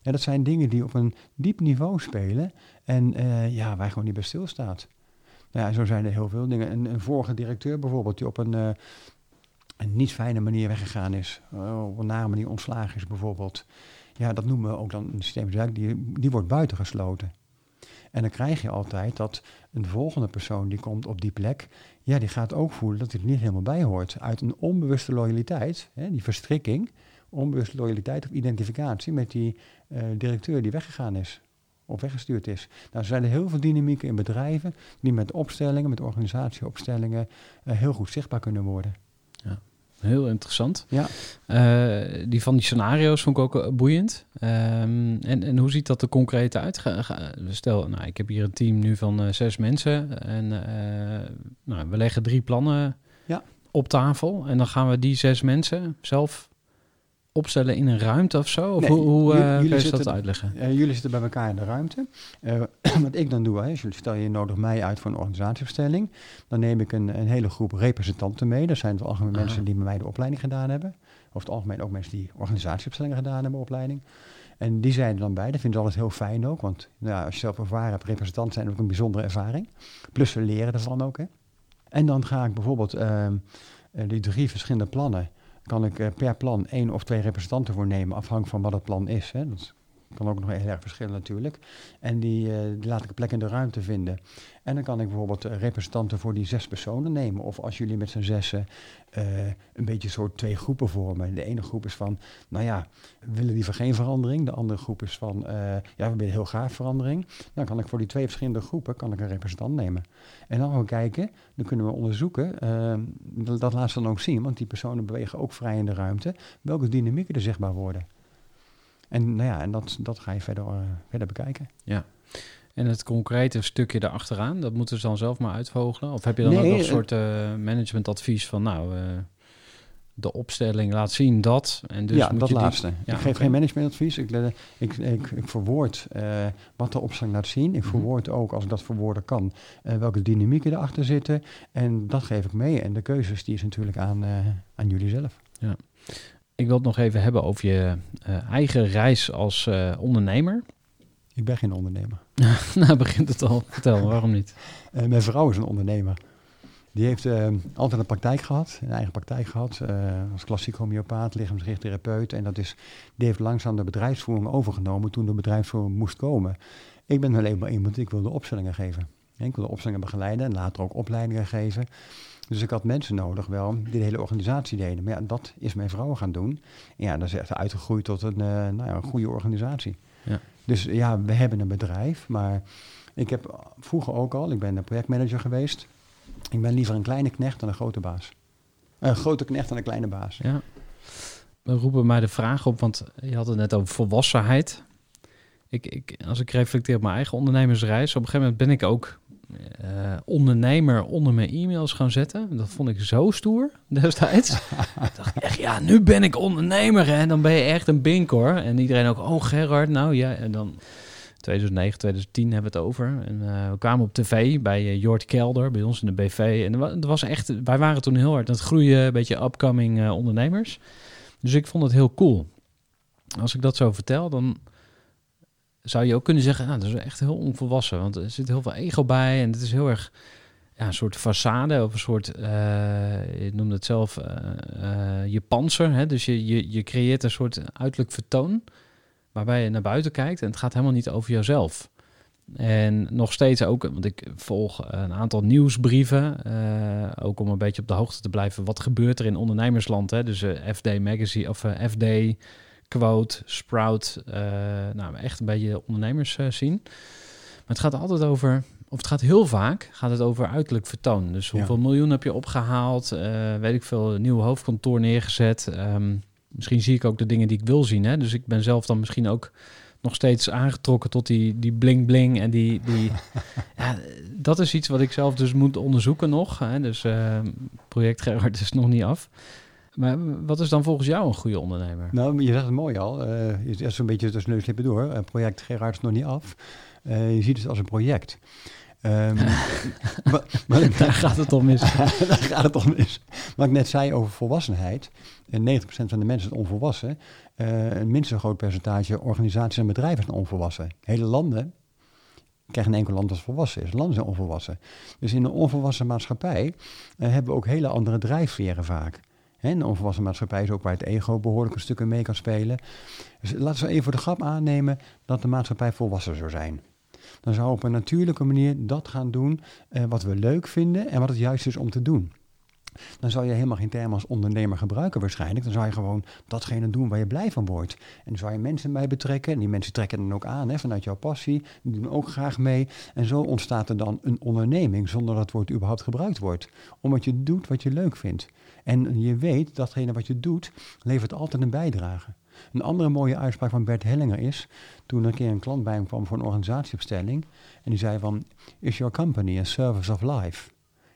Ja, dat zijn dingen die op een diep niveau spelen en eh, ja, waar gewoon niet bij stilstaat. Nou ja, zo zijn er heel veel dingen. Een, vorige directeur bijvoorbeeld, die op een, een niet fijne manier weggegaan is, eh, op een nare manier ontslagen is bijvoorbeeld. Ja, dat noemen we ook dan een systeemzaak, die, die wordt buitengesloten. En dan krijg je altijd dat een volgende persoon die komt op die plek, ja, die gaat ook voelen dat hij er niet helemaal bij hoort. Uit een onbewuste loyaliteit, hè, die verstrikking, onbewuste loyaliteit of identificatie met die eh, directeur die weggegaan is of weggestuurd is. Nou, er zijn er heel veel dynamieken in bedrijven die met opstellingen, met organisatieopstellingen, eh, heel goed zichtbaar kunnen worden. Heel interessant. Ja. Eh, die van die scenario's vond ik ook eh, boeiend. Ehm, en, en hoe ziet dat er concreet uit? Ga- ga- stel, nou, ik heb hier een team nu van eh, zes mensen. En nou, we leggen drie plannen Ja. op tafel. En dan gaan we die zes mensen zelf opstellen in een ruimte of zo? Of Nee, hoe, hoe eh, jullie je dat uitleggen? Jullie zitten bij elkaar in de ruimte. Eh, wat ik dan doe, hè, is jullie stel je nodig mij uit voor een organisatieopstelling. Dan neem ik een, een hele groep representanten mee. Dat zijn het algemeen Aha. mensen die bij mij de opleiding gedaan hebben. Over het algemeen ook mensen die organisatieopstellingen gedaan hebben, opleiding. En die zijn er dan bij. Dat vinden ze altijd heel fijn ook. Want nou, ja, als je zelf ervaren hebt, representant zijn ook een bijzondere ervaring. Plus ze leren ervan ook. Hè. En dan ga ik bijvoorbeeld ehm, eh, die drie verschillende plannen kan ik eh, per plan één of twee representanten voor nemen, afhankelijk van wat het plan is. Hè. Dat kan ook nog heel erg verschillen natuurlijk. En die, eh, die laat ik een plek in de ruimte vinden. En dan kan ik bijvoorbeeld eh, representanten voor die zes personen nemen. Of als jullie met z'n zessen een beetje soort twee groepen vormen. De ene groep is van, nou ja, willen liever geen verandering. De andere groep is van, eh, ja, we willen heel graag verandering. Dan kan ik voor die twee verschillende groepen kan ik een representant nemen. En dan gaan we kijken, dan kunnen we onderzoeken, eh, dat, laat ze dan ook zien, want die personen bewegen ook vrij in de ruimte, welke dynamieken er zichtbaar worden. En, nou ja, en dat, dat ga je verder, eh, verder bekijken. En het concrete stukje daarachteraan, dat moeten ze dan zelf maar uitvogelen? Of heb je dan Nee, ook nog een eh, soort eh, managementadvies van, nou, eh, de opstelling laat zien dat. En dus ja, moet dat je die- laatste. Ja, ik geef geen managementadvies. Ik, ik, ik, ik verwoord wat de opstelling laat zien. Ik Mhm. verwoord ook, als ik dat verwoorden kan, welke dynamieken erachter zitten. En dat geef ik mee. En de keuzes, die is natuurlijk aan, aan jullie zelf. Ik wil het nog even hebben over je eigen reis als ondernemer. Ik ben geen ondernemer. nou, begint het al. Vertel, waarom niet? Eh, mijn vrouw is een ondernemer. Die heeft eh, altijd een praktijk gehad, een eigen praktijk gehad, eh, als klassiek homeopaat, lichaamsgericht therapeut. En dat is, die heeft langzaam de bedrijfsvoering overgenomen toen de bedrijfsvoering moest komen. Ik ben alleen maar iemand, ik wilde opstellingen geven. Ik wilde opstellingen begeleiden en later ook opleidingen geven. Dus ik had mensen nodig wel die de hele organisatie deden. Maar ja, dat is mijn vrouw gaan doen. En ja, dat is echt uitgegroeid tot een, nou ja, een goede organisatie. Ja. Dus ja, we hebben een bedrijf, maar ik heb vroeger ook al, ik ben een projectmanager geweest. Ik ben liever een kleine knecht dan een grote baas. Een grote knecht dan een kleine baas. Ja. We roepen mij de vraag op, want je had het net over volwassenheid. Ik, ik, als ik reflecteer op mijn eigen ondernemersreis, op een gegeven moment ben ik ook eh, ondernemer onder mijn e-mails gaan zetten. Dat vond ik zo stoer destijds. ik dacht echt, ja, nu ben ik ondernemer en dan ben je echt een bink hoor. En iedereen ook, oh Gerard, nou ja. En dan 2009, 2010 hebben we het over. En eh, we kwamen op tv bij eh, Jort Kelder, bij ons in de BV. En er was echt, wij waren toen heel hard aan het groeien, een beetje upcoming ondernemers. Dus ik vond het heel cool. Als ik dat zo vertel, dan zou je ook kunnen zeggen, nou, dat is echt heel onvolwassen. Want er zit heel veel ego bij en het is heel erg ja, een soort façade of een soort, eh, je noemde het zelf, eh, eh, je panzer. Hè? Dus je, je, je creëert een soort uiterlijk vertoon waarbij je naar buiten kijkt en het gaat helemaal niet over jezelf. En nog steeds ook, want ik volg een aantal nieuwsbrieven, ook om een beetje op de hoogte te blijven. Wat gebeurt er in ondernemersland? Hè? Dus FD Magazine of FD, Quote, Sprout, eh, nou echt een beetje ondernemers eh, zien. Maar het gaat altijd over, of het gaat heel vaak, gaat het over uiterlijk vertoon. Dus Ja. hoeveel miljoen heb je opgehaald? eh, weet ik veel, een nieuw hoofdkantoor neergezet. Ehm, misschien zie ik ook de dingen die ik wil zien. Hè? Dus ik ben zelf dan misschien ook nog steeds aangetrokken tot die, die bling bling en die, die ja, dat is iets wat ik zelf dus moet onderzoeken nog. Hè? Dus eh, project Gerard is nog niet af. Maar wat is dan volgens jou een goede ondernemer? Nou, je zegt het mooi al. eh je zegt zo'n beetje tussen neus en lippen door. Eh, project Gerard is nog niet af. Eh, je ziet het als een project. Ehm, wat ik- Daar gaat het om mis. Daar gaat het om mis. Wat ik net zei over volwassenheid. En 90% van de mensen is onvolwassen. Eh, een minstens groot percentage organisaties en bedrijven zijn onvolwassen. Hele landen krijgen een enkel land dat volwassen is. Landen zijn onvolwassen. Dus in een onvolwassen maatschappij eh, hebben we ook hele andere drijfveren vaak. Hè, een onvolwassen maatschappij is ook waar het ego behoorlijk een stuk in mee kan spelen. Dus laten we even voor de grap aannemen dat de maatschappij volwassen zou zijn. Dan zou op een natuurlijke manier dat gaan doen eh, wat we leuk vinden en wat het juist is om te doen. Dan zou je helemaal geen term als ondernemer gebruiken waarschijnlijk. Dan zou je gewoon datgene doen waar je blij van wordt. En dan zou je mensen bij betrekken. En die mensen trekken dan ook aan hè, vanuit jouw passie. Die doen ook graag mee. En zo ontstaat er dan een onderneming zonder dat het woord überhaupt gebruikt wordt. Omdat je doet wat je leuk vindt. En je weet datgene wat je doet levert altijd een bijdrage. Een andere mooie uitspraak van Bert Hellinger is, toen er een keer een klant bij hem kwam voor een organisatieopstelling, en die zei van, is your company a service of life?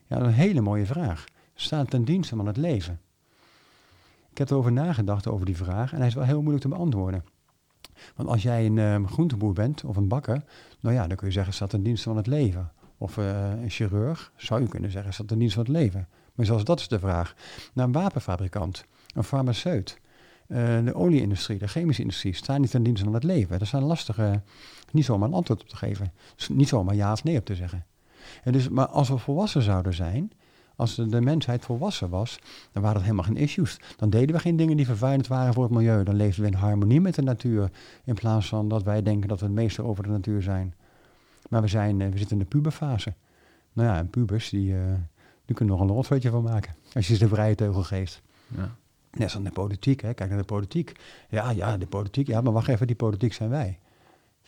Ja, een hele mooie vraag. Staat ten dienste van het leven? Ik heb erover nagedacht over die vraag en hij is wel heel moeilijk te beantwoorden. Want als jij een uh, groenteboer bent of een bakker, nou ja, dan kun je zeggen, staat ten dienste van het leven. Of uh, een chirurg, zou je kunnen zeggen, staat ten dienste van het leven. Maar zoals dat is de vraag. Naar een wapenfabrikant, een farmaceut, uh, de olieindustrie, de chemische industrie, staan niet ten dienste van het leven. Dat zijn lastige, niet zomaar een antwoord op te geven. Dus niet zomaar ja of nee op te zeggen. En dus, maar als we volwassen zouden zijn, als de, mensheid volwassen was, dan waren dat helemaal geen issues. Dan deden we geen dingen die vervuilend waren voor het milieu. Dan leefden we in harmonie met de natuur. In plaats van dat wij denken dat we het meester over de natuur zijn. Maar we, zijn, uh, we zitten in de puberfase. Nou ja, en pubers, die, uh, die kunnen nog een rotzootje van maken. Als je ze de vrije teugel geeft. Ja. Net als aan de politiek, hè. kijk naar de politiek. Ja, ja, de politiek, ja, maar wacht even, die politiek zijn wij.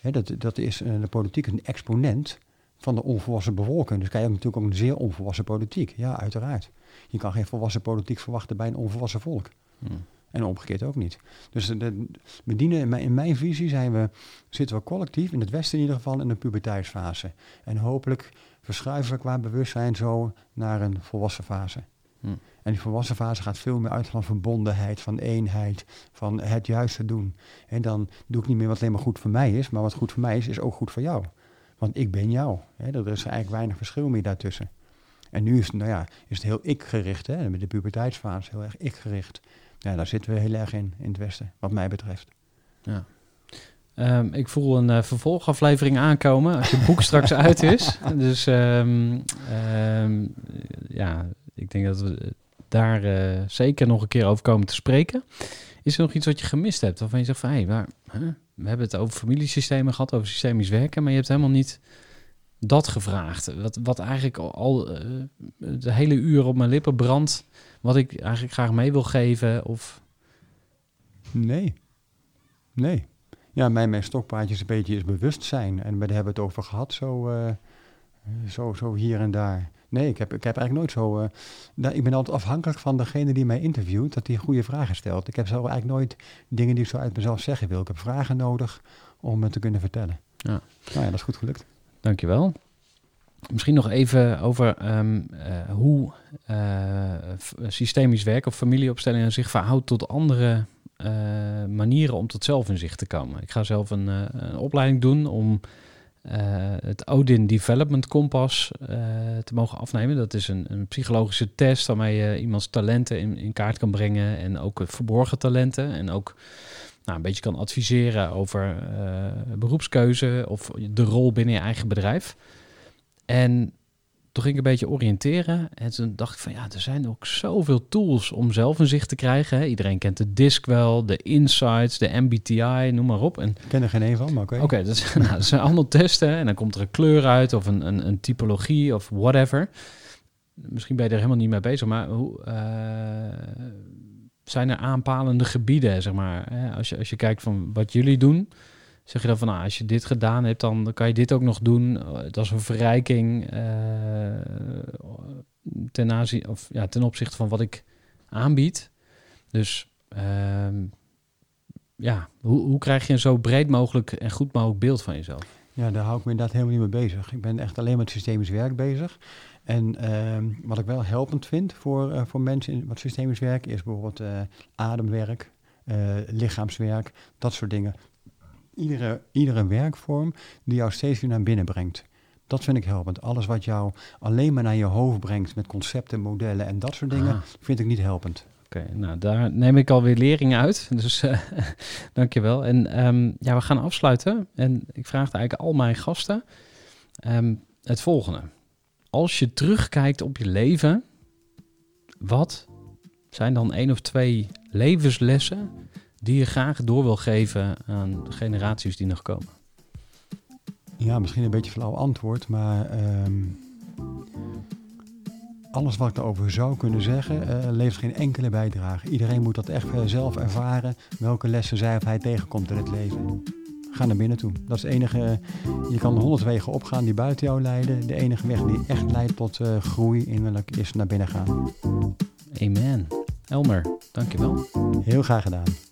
Hè, dat, dat is, uh, de politiek een exponent van de onvolwassen bevolking. Dus krijg je natuurlijk ook een zeer onvolwassen politiek. Ja, uiteraard. Je kan geen volwassen politiek verwachten bij een onvolwassen volk. Hmm. En omgekeerd ook niet. Dus de, we dienen, in mijn, in mijn visie zijn we, zitten we collectief, in het Westen in ieder geval, in een puberteitsfase. En hopelijk verschuiven we qua bewustzijn zo naar een volwassen fase. Hmm. En die volwassen fase gaat veel meer uit van verbondenheid, van eenheid, van het juiste doen. En dan doe ik niet meer wat alleen maar goed voor mij is, maar wat goed voor mij is, is ook goed voor jou. Want ik ben jou. Hè? Er is eigenlijk weinig verschil meer daartussen. En nu is het, nou ja, is het heel ik-gericht. Hè? Met de puberteitsfase heel erg ik-gericht. Ja, daar zitten we heel erg in, in het Westen, wat mij betreft. Ja. Um, ik voel een uh, vervolgaflevering aankomen als je boek straks uit is. Dus um, um, ja, ik denk dat we daar uh, zeker nog een keer over komen te spreken. Is er nog iets wat je gemist hebt? Waarvan je zegt van, hé, hey, waar, huh? we hebben het over familiesystemen gehad, over systemisch werken, maar je hebt helemaal niet dat gevraagd. Wat, wat eigenlijk al uh, de hele uur op mijn lippen brandt, wat ik eigenlijk graag mee wil geven? Of... Nee. Nee. Ja, mijn, mijn stokpaardje is een beetje is bewustzijn. En we hebben het over gehad, zo, uh, zo, zo hier en daar. Nee, ik heb, ik heb eigenlijk nooit zo. Uh, ik ben altijd afhankelijk van degene die mij interviewt, dat hij goede vragen stelt. Ik heb zo eigenlijk nooit dingen die ik zo uit mezelf zeggen wil. Ik heb vragen nodig om het te kunnen vertellen. Ja. Nou ja, dat is goed gelukt. Dankjewel. Misschien nog even over um, uh, hoe uh, systemisch werk of familieopstellingen zich verhoudt tot andere manieren om tot zelfinzicht te komen. Ik ga zelf een, een opleiding doen om uh, het Odin Development Compass te mogen afnemen. Dat is een, een, psychologische test waarmee je iemands talenten in, in, kaart kan brengen en ook verborgen talenten. En ook nou, een beetje kan adviseren over beroepskeuze of de rol binnen je eigen bedrijf. En toen ging ik een beetje oriënteren. En toen dacht ik van ja, er zijn ook zoveel tools om zelf een zicht te krijgen. Hè. Iedereen kent de DISC wel, de Insights, de MBTI, noem maar op. En, ik ken er geen een van, maar oké. Oké, okay, dat, nou, dat, zijn allemaal testen. En dan komt er een kleur uit of een, een, een, typologie of whatever. Misschien ben je er helemaal niet mee bezig, maar hoe... Uh, zijn er aanpalende gebieden, zeg maar? Als, je, als je kijkt van wat jullie doen, Zeg je dan van, nou, als je dit gedaan hebt, dan kan je dit ook nog doen. Dat is een verrijking uh, ten, aanzien, of, ja, ten opzichte van wat ik aanbied. Dus uh, ja, hoe, hoe krijg je een zo breed mogelijk en goed mogelijk beeld van jezelf? Ja, daar hou ik me inderdaad helemaal niet mee bezig. Ik ben echt alleen met systemisch werk bezig. En uh, wat ik wel helpend vind voor, uh, voor mensen in wat systemisch werk is bijvoorbeeld ademwerk, lichaamswerk, dat soort dingen iedere, iedere werkvorm die jou steeds weer naar binnen brengt. Dat vind ik helpend. Alles wat jou alleen maar naar je hoofd brengt met concepten, modellen en dat soort dingen, vind ik niet helpend. Oké, nou daar neem ik alweer leringen uit. Dus uh, dankjewel. En um, ja, we gaan afsluiten. En ik vraag eigenlijk al mijn gasten um, het volgende. Als je terugkijkt op je leven, wat zijn dan één of twee levenslessen die je graag door wil geven aan de generaties die nog komen? Ja, misschien een beetje flauw antwoord, maar ehm, alles wat ik daarover zou kunnen zeggen, eh, levert geen enkele bijdrage. Iedereen moet dat echt zelf ervaren, welke lessen zij of hij tegenkomt in het leven. Ga naar binnen toe. Dat is het enige. Je kan honderd wegen opgaan die buiten jou leiden. De enige weg die echt leidt tot eh, groei innerlijk is naar binnen gaan. Amen. Elmer, dankjewel. Heel graag gedaan.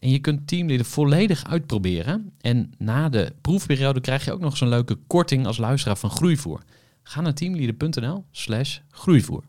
En je kunt Teamleader volledig uitproberen. En na de proefperiode krijg je ook nog zo'n leuke korting als luisteraar van Groeivoer. Ga naar teamleader.nl slash groeivoer.